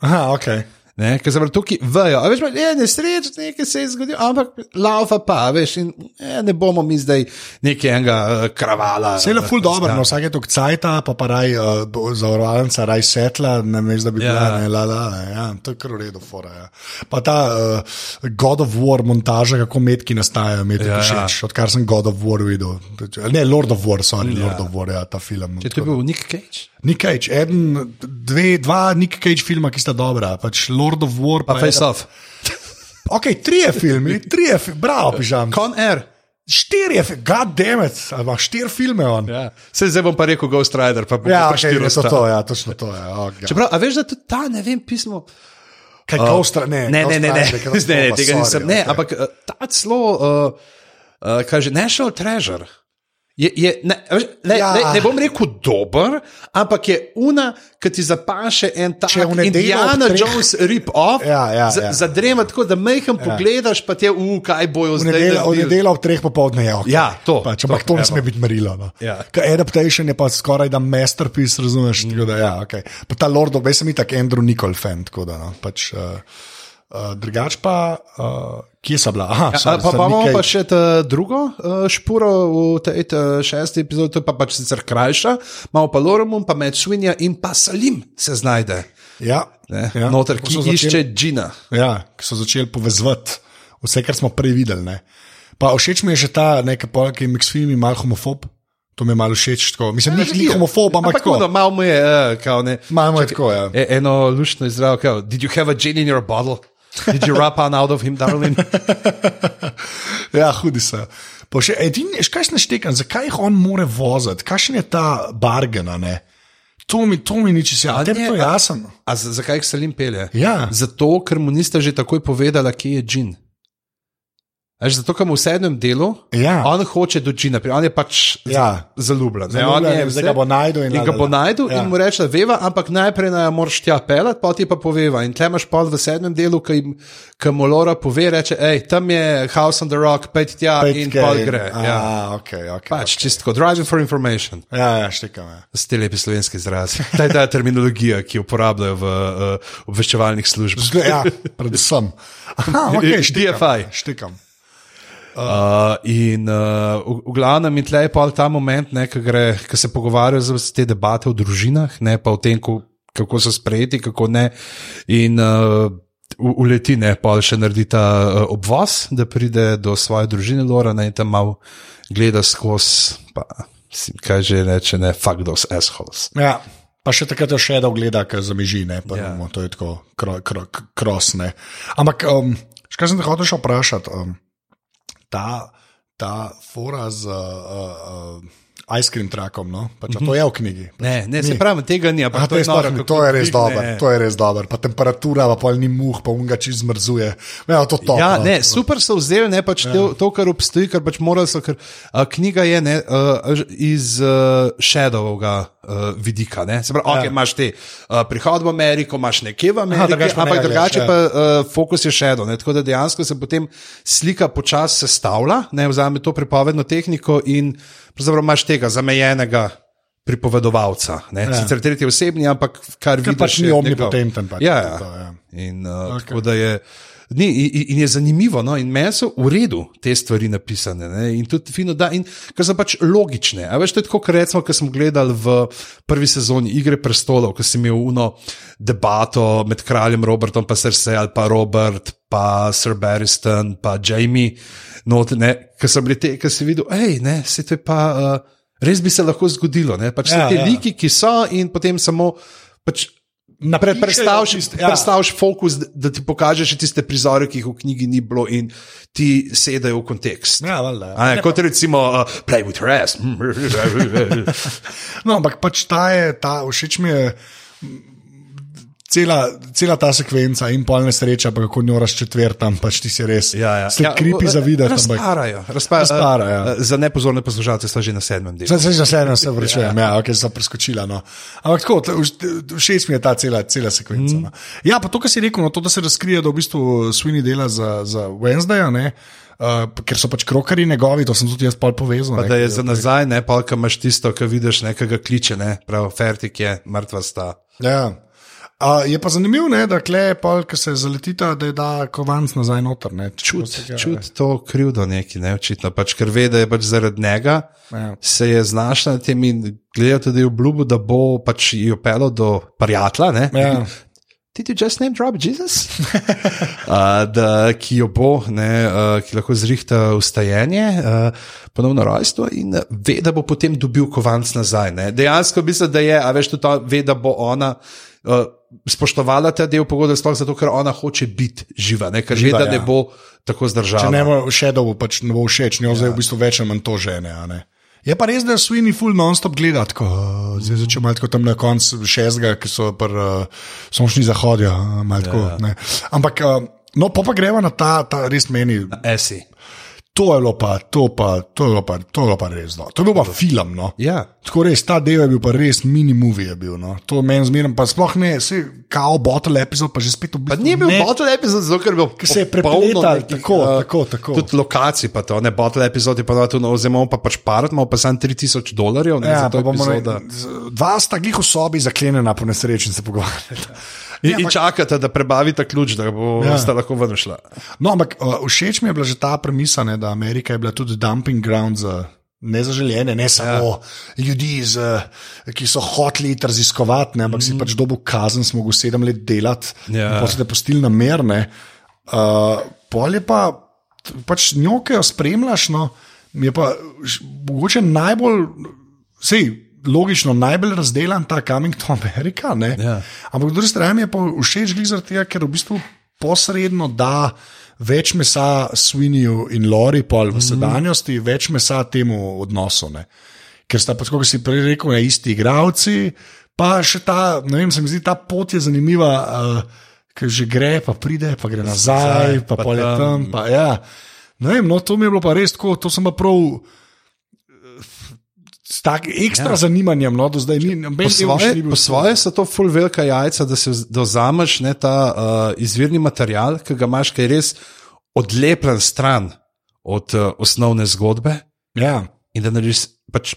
B: Aha, ok.
A: Ne, ker se tukaj vejo, veš, je nesreč, nekaj se je zgodilo, ampak laufa pa, veš, in je, ne bomo mi zdaj nekega uh, kravala.
B: Vse je ful dobro, no, vsak je to kcajta, pa pa raj uh, zavarovalnica, raj setla, ne veš, da bi bila, ja. ne, la, la, ja, to je kar v redu, fora. Ja. Pa ta uh, God of War montaža, kako metki nastajajo, metki ja, všeč, ja. odkar sem God of War videl. Ne, Lord of War, sorry, ja. Lord of War, ja, ta film.
A: Če to je bil Nick Cage?
B: Nick Cage, eden, dve, dva Nick Cage filma, ki sta dobra, pač Lord of War.
A: Pa Face Off.
B: ok, trije filmi, trije, bravo, pižam.
A: Con Air.
B: Štirje, god damn it, ali štiri filme on.
A: Ja. Se zdaj bom pa rekel Ghost Rider, pa bom
B: ja,
A: pa štiri.
B: Ja, to je to, ja, točno to je. Oh,
A: Čeprav, a veš, da tudi ta, ne vem, pismo.
B: Kaj, uh, Ghost Rider, ne,
A: ne, ne, ne, ne, <laughs> ne, ne, tega nisem, ne, okay. ampak uh, ta celo, uh, uh, kaže, National Treasure. Je, je, ne, ne, ja. ne, ne bom rekel dober, ampak je una, ki ti zapaše en tak Indiana Jones rip-off.
B: Ja, ja, ja.
A: Zadrema tako, da mehko ja. pogledaš, pa te v kaj bojo zdaj.
B: On je delal ob treh popoldne, ja. Okay.
A: Ja, to.
B: Pač, ampak to ne sme biti merilo. No.
A: Ja.
B: Adaptation je pa skoraj da masterpiece, razumeš? Mm. Da, ja, okay. Pa ta Lord of, jaz sem itak Andrew Nicole fan, tako da. No, pač, uh, uh, drugač pa. Uh, Kje so bila? Aha,
A: ja, pa imamo pa še drugo uh, špuro v tej šesti epizodi, to je pa pač sicer krajša, malo pa Lorem, pa med Svinja in pa Salim se znajde.
B: Ja, ja.
A: noter, ki začel, išče Džina.
B: Ja, ki so začeli povezovati vse, kar smo prej videli. Ne. Pa všeč mi je že ta nekaj polk, ki je Mixfilm in malo homofob. To mi je malo všeč. Tako. Mislim, da ja, ni homofob, ampak tako.
A: No, malo mu je, uh, kao, ne.
B: Malo mu je tako, ja.
A: E, eno luštno izrav, did you have a gin in your bottle? Did you rap on out of him, darling? <laughs>
B: ja, hudi se. Pa še edini, kaj se naštekam, zakaj jih on more voziti, kakšen je ta bargen, ne? To mi, to mi ni čisto jasno. Tebi je to jasno.
A: A, a zakaj jih Salim pelje?
B: Ja.
A: Zato, ker mu niste že takoj povedali, kje je džin. Až zato, ker mu v sedmem delu
B: ja.
A: on hoče do Džina, on je pač
B: ja.
A: zaljubljen.
B: Zdaj ga bo najdel
A: in, in ga bo najdel ja. in mu reče, veva, ampak najprej naj moraš tja pelati, pa ti pa poveva. In tle imaš pa v sedmem delu, ki mu Lora pove, reče, hej, tam je House on the Rock, pet tja pet in pol gre.
B: A,
A: ja,
B: okay, okay,
A: pač
B: okay.
A: čistko, driving for information.
B: Ja, ja, štekam. Ja.
A: Ste lepi slovenski izraz. <laughs> Ta je ta terminologija, ki jo uporabljajo v uh, obveščevalnih službah.
B: Ja, predvsem. <laughs> Aha, okay, štekam,
A: DFI.
B: Štekam.
A: Uh, in uh, v, v glavnem, in tle je pa ta moment, ki se pogovarjajo z te debate o družinah, ne pa o tem, kako so sprejeti, kako ne. In uh, uleti ne, pa še naredi ta uh, obvoz, da pride do svoje družine Lorana in tam malo gleda skozi, pa kaj že reče, ne, fuck those assholes.
B: Ja. Pa še takrat je še da ogleda, ker zamiži, ne, pa
A: Ja.
B: yeah. to je tako kro, kro, krosne. Ampak, um, še kaj sem te hotel še vprašati, um, ta, ta fora z uh, uh, ice cream trakom, no? pač, mm -hmm. to je v knjigi.
A: Ne, ne, se pravi, tega ni.
B: Aha, to, je
A: noro,
B: ni- to je res dobro, to je res dobro. Pa temperatura, pa pol ni muh, pa unga čez zmrzuje. Ja, to top.
A: Ja,
B: no.
A: ne, super so vzeli, ne pač ja. to, to, kar obstoji, kar pač morali so, ker a, knjiga je ne, a, iz uh, Shadowovega uh, vidika. Ne? Se pravi, ja. okay, imaš te uh, prihod v Ameriko, imaš nekje v Ameriki,
B: drugače pa
A: ampak
B: ne
A: drugače
B: gledaš,
A: pa uh, fokus je Shadow. Ne? Tako da dejansko se potem slika počasi sestavlja, ne vzame to pripovedno tehniko in imaš tega zamejenega. Pripovedovalca, ne? ja. sicer tretji osebni, ampak kar vidiš,
B: pač ni
A: je
B: omnipotenten pač,
A: ja, ja.
B: to, ja.
A: In, uh, okay. tako da je. Ni, in, in je zanimivo, no? in meni so v redu te stvari napisane. Ne? In tudi fino, da, in ker so pač logične. A veš, to je tako, kot recimo, ko smo gledali v prvi sezoni Igre prestolov, ko si imel uno debato med kraljem Robertom, pa Cersei, ali pa Robert, pa Sir Barristan, pa Jamie, not, ne, ki so bili te, ki si videl, hej, ne, se to je pa. Uh, Res bi se lahko zgodilo, ne? pač Ja, te
B: ja.
A: liki, ki so, in potem samo pač
B: Napišejo
A: Predstavljaš
B: tist- ja.
A: ja. fokus, da, ti pokaže še tiste prizore, ki jih v knjigi ni bilo, in ti sedajo v kontekst.
B: Ja, valjda, ja.
A: A Ne, kot recimo, uh, play with ass. <laughs>
B: No, ampak pač ta je, ta, všeč mi je. Cela, cela ta sekvenca in polne sreče, pa kako njo razčetvrtam, pač ti si res. Ste ja, kripi za videti.
A: Razparajo. Razpa,
B: Razpara, ja.
A: uh, Za nepozorne poslušalce sta že na sedmem delu.
B: Zdaj se že vseeno se vrčujem, ja, ja ok, sem preskočila. No. Ampak tako, všeč mi je ta cela, cela sekvenca. No. Ja, pa to, kar si rekel, no, to, da se razkrije, da v bistvu Sweeney dela za, za Wednesday, ne, uh, ker so pač krokari njegovi, to sem tudi jaz povezal.
A: Pa
B: ne,
A: da je za nazaj, ne pa, ko imaš tisto, ki vidiš nekega kliče, ne, prav, fertik je, mrtva sta.
B: Ja. Uh, je pa zanimivo, ne, da kle, pol, ko se zaletita, da je da kovanc nazaj noter. Ne,
A: Čut, čut to krivdo neki, ne, očitno, pač, ker ve, da je pač zaradi njega.
B: Ja.
A: Se je znašla na tem in gledal tudi obljubo, da bo pač jo pelil do prijatelja. ne.
B: Ja.
A: Did you just name drop Jesus? <laughs> uh, da, ki jo bo, ne, uh, ki lahko zrihta ustajenje, uh, ponovno rojstvo in ve, da bo potem dobil kovanc nazaj. Ne. Dejansko mislim, da je, a veš, tudi ta ve, da bo ona. Uh, Spoštovala ta del pogodbe, sploh zato, ker ona hoče biti živa, ne? ker
B: Živa,
A: da
B: ja.
A: ne bo tako zdržala.
B: Če ne bo Shadow, pač ne bo všeč, njo ja. zdaj v bistvu več ali manj to žene. ne. Je pa res, da Sweeney full non-stop gleda, tako, uh, zdaj začne malo tam na koncu šestega, ki so pri uh, sončni zahodju, uh, malo tako. Ja. Ampak, uh, no, pa, pa greva na ta, ta res meni.
A: Esi.
B: To je bilo pa, to pa, to je bilo pa, to je bilo pa res. No. To je bil pa film. No.
A: Ja.
B: Tako res, ta del je bil pa res mini-movie. Bil, no. To meni zmeraj, pa sploh ne, se kao bottle epizod, pa že spet v
A: Pa
B: bistvu.
A: ni bil
B: ne,
A: bottle epizod, zato ker je bil
B: Ker se je prepletal,
A: nekih,
B: tako,
A: eh,
B: tako, tako.
A: Tudi lokacij, pa to, ne bottle epizod je pa da tu na ozemlju, pa pač parat, ima pa samo 3000 dolarjev, ne,
B: Ja, pa bomo ne, dva sta glih v sobi zaklenjena po nesreči se pogovarjata.
A: In, in čakate, da prebavite ključ, da bo
B: Ja.
A: lahko ven šla.
B: No, ampak uh, všeč mi je bila že ta premisa, ne, da Amerika je bila tudi dumping ground za nezaželjene, ne samo ja. ljudi, z, uh, ki so hoteli iti raziskovati, ne, ampak mm. si pač dobil kazen, smo mogli sedem let delati,
A: Ja.
B: pa se te postili na merne. Uh, pol je pa, pač njo, ki jo spremljaš, no, je pa mogoče najbolj, sej, logično, najbolj razdelan ta Coming to America. ne.
A: Ja.
B: Ampak po drugi strani je pa všeč glih zaradi tega, ker v bistvu posredno da več mesa Sweeneyju in Lori, pol v sedanjosti, več mesa temu odnosu. Ne. Ker sta, kot si prej rekel, ne, isti igravci, pa še ta, ne vem, se mi zdi ta pot je zanimiva, uh, ker že gre, pa pride, pa gre nazaj, pa,
A: pa
B: pa je
A: tam.
B: Pa, ja. Ne vem, no, to mi je bilo pa res tako, to sem pa prav. S takim ekstra ja. zanimanjem, no, do zdaj ni noben
A: svoje, po svoje so to full velika jajca, da se dozameš ne, ta uh, izvirni material, ki ga imaš, ki je res odlepljen stran od uh, osnovne zgodbe.
B: Ja.
A: in da narediš pač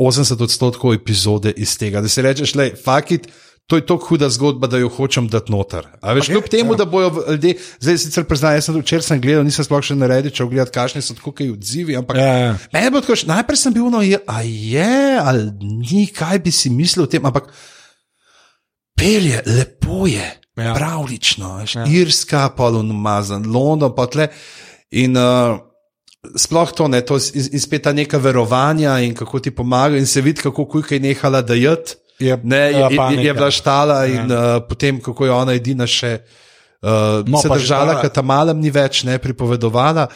A: 80 odstotkov epizode iz tega. Da si rečeš, le, fakit. To je tako huda zgodba, da jo hočem dati noter. A veš,
B: Okay,
A: kljub temu,
B: ja.
A: da bojo ljudje, zdaj sicer priznam, jaz sem včeraj sem gledal, nisem sploh še naredil, če ogledati, kakšni so tako kaj odzivi, ampak
B: Ja, ja.
A: meni bo tako, najprej sem bil, no, je, a je, ali ni, kaj bi si mislil o tem, ampak pelje, lepo je,
B: Ja.
A: pravlično, veš, ja. Irska, polunumazan, London, pa tle. In uh, sploh to, ne, to in spet ta neka verovanja in kako ti pomaga, in se vidi, kako kujka je nehala dajati.
B: Je,
A: Ne, je,
B: ja,
A: je, je bila štala in uh, potem, kako je ona edina še uh,
B: No,
A: se držala,
B: ta-
A: ker tam malem ni več ne pripovedovala.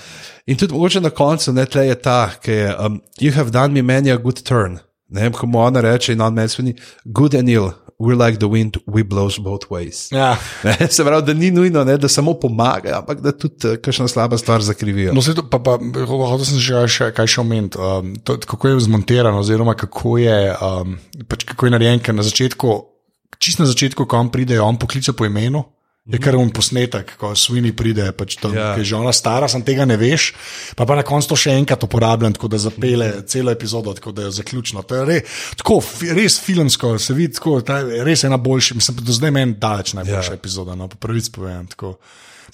A: In tudi mogoče na koncu, ne, tle je ta, ki je, um, you have done me many a good turn. Ne vem, kako mu ona reče in on meni sveni, good and ill, we're like the wind, we blows both ways.
B: Ja.
A: Ne, se pravi, da ni nujno, ne, da samo pomagajo, ampak da tudi uh, kakšna slaba stvar zakrivijo.
B: No, to, pa, pa, hotel sem še, še kaj še omeniti. Um, to, kako je zmontiran, oziroma kako je, um, pač kako je narejen, ker na začetku, čist na začetku, ko on pride, on pokliče po imenu. Je kar un posnetek, ko svini pride, pač to,
A: Ja.
B: ja. ki je že ona stara, sem tega ne veš, pa pa na koncu to še enkrat uporabljam, tako da zapele celo epizodo, tako da je zaključno. To je re, tako, res filmsko, se vidi, tako, ta je res ena boljša, mislim, do zdaj meni daleč najboljša
A: Ja.
B: ja. epizoda, no, po pravici povem. Tako.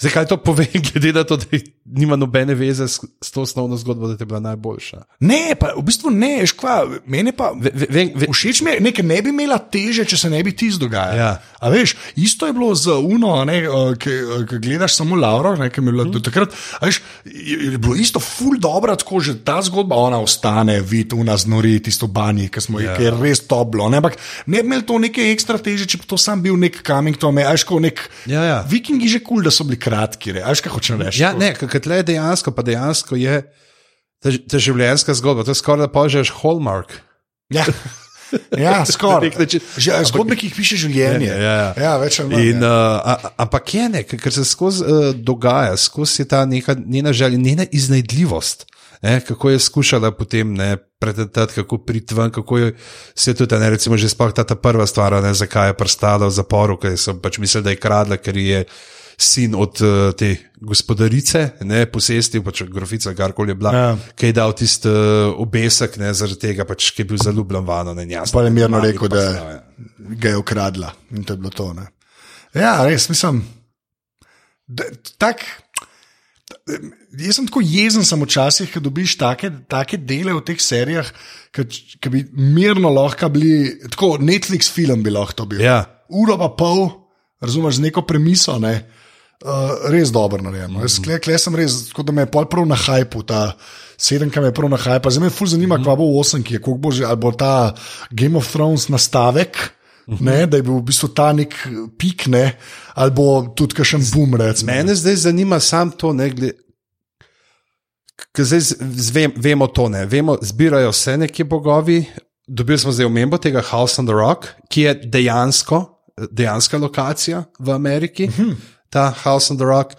A: Zdaj, kaj to pove, <laughs> glede na to, da nima nobene veze s, s to osnovno zgodbo, da je bila najboljša?
B: Ne, pa v bistvu ne, veš kva, meni pa.
A: Ve, ve, ve,
B: Všeč mi je, nekaj ne bi imela teže, če se ne bi ti zdogajal.
A: Ja.
B: A veš, isto je bilo z Uno, ki gledaš samo Lauro, ki mi je bila do takrat. a Veš, je, je bilo isto, ful dobro, tako že ta zgodba, ona ostane, vidi, Una znori tisto banji, ki smo
A: Ja.
B: jih, ki je res toplo. Ne, ampak ne bi imel to neke ekstra teže, če bi to sam bil nek coming to me, ajš, kot nek.
A: Ja, ja.
B: Vikingi že kul, cool, da so bili kratki, re, ajš, kaj hočem reči.
A: Ja, ne, ker tle je dejansko, pa dejansko je ta, ta življenjska zgodba, to je skoraj da požeš Hallmark.
B: Ja, <laughs> ja skoraj. Zgodbe, ki jih piše življenje.
A: Ja, ja.
B: ja več ali manj.
A: In,
B: ja.
A: uh, ampak je ne, ker se skozi uh, dogaja, skozi je ta neka njena želja, njena iznajdljivost. Ne, kako je skušala potem ne, pretentati, kako priti ven, kako je se tudi, ne, recimo, že sploh ta, ta prva stvar, ne, zakaj je prstala v zaporu, ker sem pač mislil, da je kradla, ker je sin od uh, te gospodarice, ne, posestil, pač grofica, karkoli je bila,
B: Ja.
A: ki je dal tisti uh, obesek, ne, zaradi tega, pač, ki je bil zaljubljen vano. Ne, jasno,
B: Pa je mirno
A: mami
B: rekel,
A: pa
B: da
A: znal, ja.
B: ga je ukradla in to je bilo to. Ne? Ja, res, mislim. da- Tak, jaz sem tako jezen sem včasih, ko dobiš take, take dele v teh serijah, ki bi mirno lahko bili, tako Netflix film bi lahko to bil.
A: Ja.
B: Uro pa pol, razumeš, z neko premiso. Ne? Uh, res dobro narejen. Mm -hmm. Klej kle sem res, tako da me je pol prav na hajpu, ta sedemka me je prav na hajpu. Zdaj me ful zanima, mm -hmm. kva bo osem, ki je, koliko bo že, ali bo ta Game of Thrones nastavek. -hmm. ne, da je bil v bistvu ta nek pik, ne, ali bo tudi kakšen boom. Recimo.
A: Mene zdaj zanima samo to, ne glede. Ker zdaj z- zvem, vemo to, ne? vemo, zbirajo se neki bogovi. Dobili smo zdaj omembo tega House on the Rock, ki je dejansko, dejanska lokacija v Ameriki, uh -huh. Ta House on the Rock.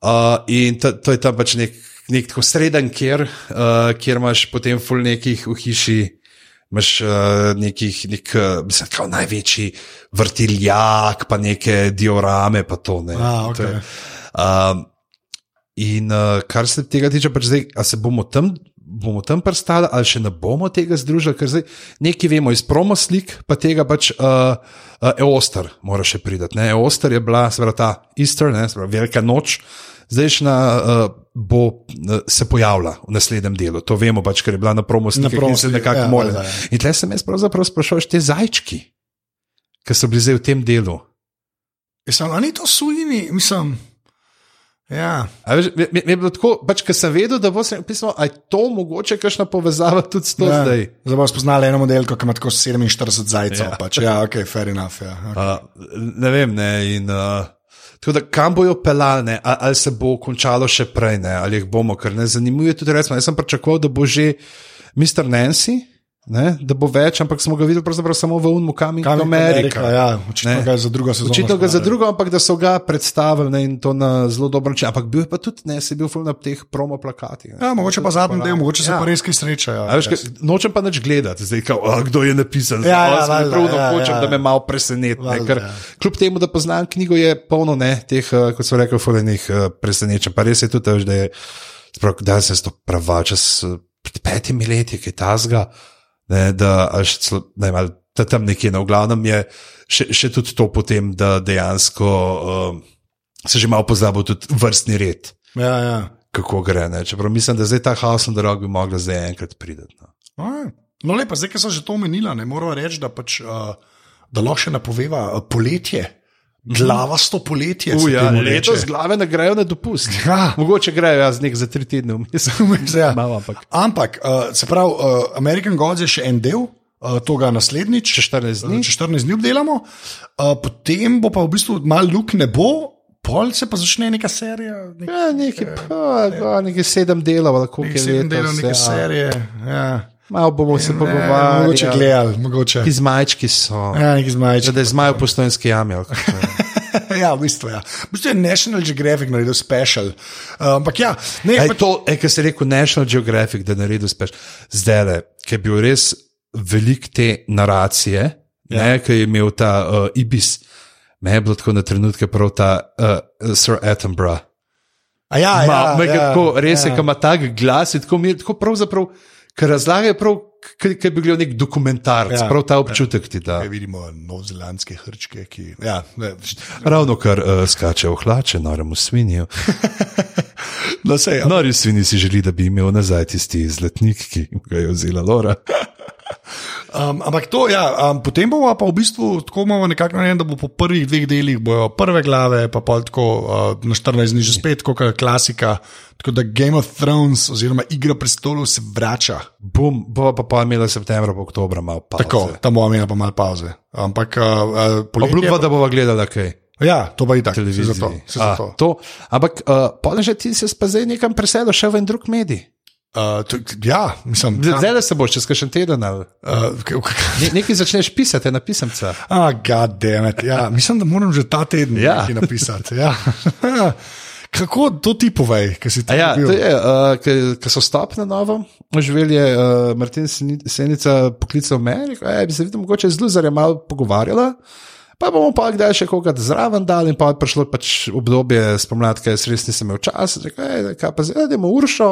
A: Uh, in to, to je tam pač nek, nek tako sreden, kjer, uh, kjer imaš potem ful nekih v hiši. Imáš uh, nekih, nek, uh, mislim, kao največji vrtiljak, pa neke diorame, pa to ne.
B: A,
A: To je-
B: okay.
A: Um, in uh, kar se tega tiče, pač zdaj, a se bomo tam, bomo tam prstali, ali še ne bomo tega združili, ker zdaj nekaj vemo iz promo slik, pa tega pač uh, uh, Eoster mora še priti. Eoster je bila, seveda ta Easter, ne, seveda velika noč. Zdajšnja uh, bo uh, se pojavila v naslednjem delu, to vemo pač, ker je bila na promo slikah
B: promo
A: in se nekako
B: ja,
A: mole.
B: ja, ja.
A: In tle sem jaz pravzaprav sprašal, te zajčki, ki so bili zdaj v tem delu.
B: Jaz sem, a ni to sujini, mislim. Ja.
A: A Veš, mi, mi je bilo tako, pač, ker sem vedel, da bo se pisalo, ali je to mogoče kakšna povezava tudi s to ja. zdaj.
B: Zdaj bomo spoznali eno modelko, ki ima tako 47 zajcev.
A: Ja.
B: Pač. ja ok, fair enough. Ja. Okay.
A: Uh, ne vem, ne. In, uh, tako da, kam bojo pelali, ne, a- ali se bo končalo še prej, ne, ali jih bomo, ker ne zanimuje tudi recimo. Jaz sem pričakoval, da bo že Mr. Nancy, ne, da bo več, ampak smo ga videli pravzaprav samo v Unmu, kam in
B: Kam
A: Amerika.
B: Ja, očitno
A: Ne.
B: ga je za drugo sezono.
A: Očitno ga za
B: speljali.
A: drugo, ampak da so ga predstavili ne, in to na zelo dober način. Ampak bil je pa tudi, ne, se je bil ful na teh promo plakatih. ne.
B: Ja, mogoče pa zadnji del, mogoče se
A: Ja.
B: pa res kaj srečajo.
A: A Veš, kaj, nočem pa nič gledati, zdaj, kao, a, kdo je napisal.
B: Ja, ja,
A: A, sem
B: valjda,
A: pravno
B: ja,
A: hočem,
B: ja.
A: da me malo preseneti. ne,
B: Valjda,
A: Ker
B: ja.
A: kljub temu, da poznam knjigo, je polno ne, teh, eh, kot so rekli, fulejnih presenečenj. Pa res je tudi, da je, sprav, da sem to praval, čez eh, petimi leti, ki je tazga, ne, da, celo- ne ali da tam nekje, no, v glavnem je še, še tudi to potem, da dejansko uh, se že malo pozabil tudi vrstni red.
B: Ja, ja.
A: Kako gre, ne? čeprav mislim, da zdaj ta on the Rock bi mogla zdaj enkrat priti. No.
B: A, No, lepa, zdaj, ki sem že to omenila, ne moramo reči, da pač uh, da lahko še napoveva poletje. Glavasto poletje. se
A: Uja,
B: temu
A: letos
B: reče.
A: glave ne grejo na dopust.
B: Ja.
A: Mogoče grejo jaz nek za tri tedne vmes. <laughs>
B: Ja.
A: Malo, ampak
B: Ampak, uh, se pravi, uh, American Gods je še en del, uh, tega naslednjič.
A: Čez 14 dni.
B: Če 14 dni obdelamo, uh, potem bo pa v bistvu malo luk ne bo, pol se pa začne neka serija. Nek,
A: ja, nekaj, pa, pa, nekaj sedem delov, ali koliko
B: nek
A: je
B: sedem delov neke
A: ja.
B: serije. Ja.
A: Malo bomo se pogovarjali.
B: mogoče gledali, mogoče.
A: Ki zmajčki so.
B: Ja, neki zmajči.
A: Da je zmaj v postojnski jami. je. <laughs>
B: ja, v bistvu, ja. V bistvu je National Geographic naredil special. Uh, ampak ja, ne,
A: Ej,
B: pač,
A: to, ej, kar si rekel, National Geographic, da je naredil speš. Zdaj le, ki je bil res velik te naracije, ja. ne, ki je imel ta uh, Ibis, me je bilo tako na trenutke prav ta uh, Sir Attenborough.
B: a ja,
A: Ma,
B: ja,
A: me ga
B: ja,
A: tako, res je,
B: ja.
A: ki ima tak glas, tako, mir, tako pravzaprav, ker razlagajo prav, ki bi bil nek dokumentarc,
B: Ja,
A: ja, prav ta občutek ti da.
B: Ja, vidimo novozelandske hrčke, ki. Ja, ne,
A: Ravno kar uh, skače v hlače, noremu svinju. <laughs>
B: no, sej,
A: Nori svini si želi, da bi imel nazaj tisti zlatnik, ki ga je vzela Lora.
B: Um, ampak to, ja, um, potem bomo pa v bistvu tako imamo nekako narejen, da bo po prvih dveh delih bojo prve glave, pa pol tako uh, na 14 dni že spet, kot je klasika. Tako da Game of Thrones oziroma Igra prestolov se vrača.
A: Bum, bo pa pa imela septembra, pa oktobra malo pa.
B: Tako, tam bomo imeli pa malo pauze. Ampak uh, uh, poletje
A: Obljuba, da bova gledala kaj.
B: Ja, to pa je tako.
A: Televiziji.
B: Zato, se
A: A,
B: zato.
A: to. Ampak, uh, pa že ti se pa zdaj nekam preselil, še v en drug medij.
B: Uh, to, ja, mislim, da
A: Zdaj se boš, čez kakšen teden. ali-
B: Uh,
A: Ne, nekaj začneš pisati, na pisemca. <laughs>
B: Ah, it. Ja, mislim, da moram že ta teden
A: Ja.
B: nekaj napisati. Ja. <laughs> Kako to ti povej, ki si ti
A: A Ja,
B: bil?
A: to je, uh, ki so stop na novo, živeli je uh, Martin Seni- Senica poklical me, rekel, "Ej, bi se videl, mogoče z Luzarjem malo pogovarjala. Pa bomo pa kdaj še koga zraven dali, in pa je prišlo pač obdobje spomladka, jaz res nisem imel časa, rekel, "Ej, kaj pa zdaj, da imamo Uršo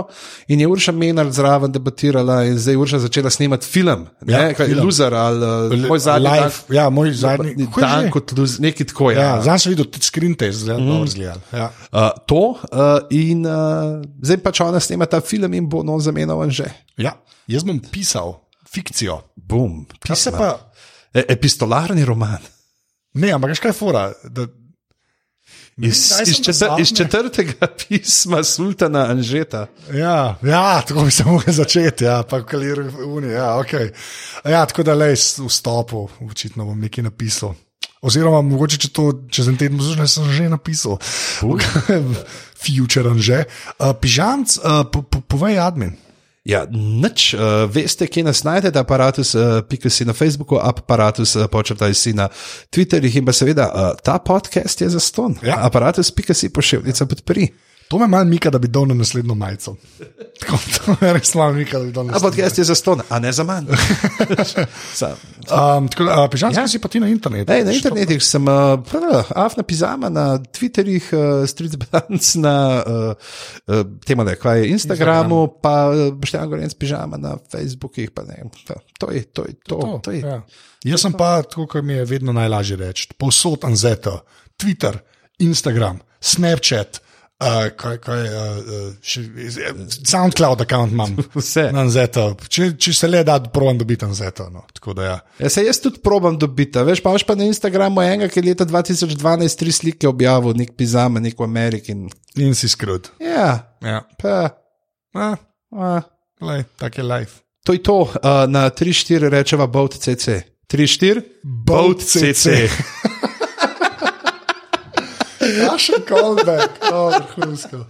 A: in je Urša Menar zraven debatirala in zdaj je Urša začela snemati film,
B: Ja,
A: ne, kaj,
B: film.
A: Luzar ali uh, moj zadnji
B: Live, ja, moj zadnji
A: dan,
B: Kako je
A: dan kot Luzar, nekaj tako.
B: Ja,
A: Ja.
B: Zdaj sem videl tudi screen test, zelo
A: Mhm.
B: dobro zgledal. Ja.
A: Uh, to uh, in uh, zdaj pač ona snema ta film in bo no zamenjal že.
B: ja, jaz bom pisal fikcijo.
A: Bum,
B: Kaj se pa,
A: E, epistolarni roman.
B: Ne, ampak kaj je fora? Da,
A: Iz, iz, četr, iz četrtega <laughs> pisma sultana Anžeta.
B: ja, ja, tako bi se lahko začeti, ja, pa kalir unije. Ja, okay. ja, tako da le vstopil, očitno bom nekaj napisal. Oziroma, mogoče če to čez en teden poslušam, sem že napisal. <laughs> Future že. Uh, Pižamc, uh, po, po, povej admin.
A: Ja, nič, uh, veste, kje nas najdete, aparatus, uh, pika si na Facebooku, aparatus, uh, počrtaj si na Twitterjih in pa seveda uh, ta podcast je za ston.
B: Ja.
A: Aparatus, pika si pošiljnica podpri.
B: To me malo mika, da bi dal na naslednjo majico. Tako, to me res malo mika, da bi dal na
A: A
B: naslednjo.
A: podcast je za ston, a ne za manj. <laughs>
B: Um, tako, Pižamc, ja. si pa ti na internetu.
A: Ej, na internetu sem, uh, afna pizama, na Twitterjih, uh, Street Balance, na uh, uh, temu, da je Instagramu, Instagram. pa uh, Boštjan Gorenc pižama na Facebookih. pa ne vem, pa To je to. Je, to, to, to je.
B: Ja. Jaz sem pa, tako kot mi je vedno najlažje reči, povsod Anzeta, Twitter, Instagram, Snapchat. Uh, kaj, kaj, uh, še, SoundCloud račun imam, <laughs>
A: Vse.
B: Anzeta. Če, če se le da, provam dobiti Anzeta. No. Da ja.
A: Ja, se jaz tudi probam dobiti. a Veš, pa imaš pa na Instagramu enega, ki je leta 2012 tri slike objavil, nek pizama, nek v Ameriki. in-
B: In si skrut.
A: Ja,
B: Ja.
A: pa.
B: Ah,
A: A,
B: lej, tak je life.
A: to je to, uh, na 3-4 rečeva Boat CC. 3-4?
B: Boat CC. <laughs> Ja, še callback, oh, vrhunsko.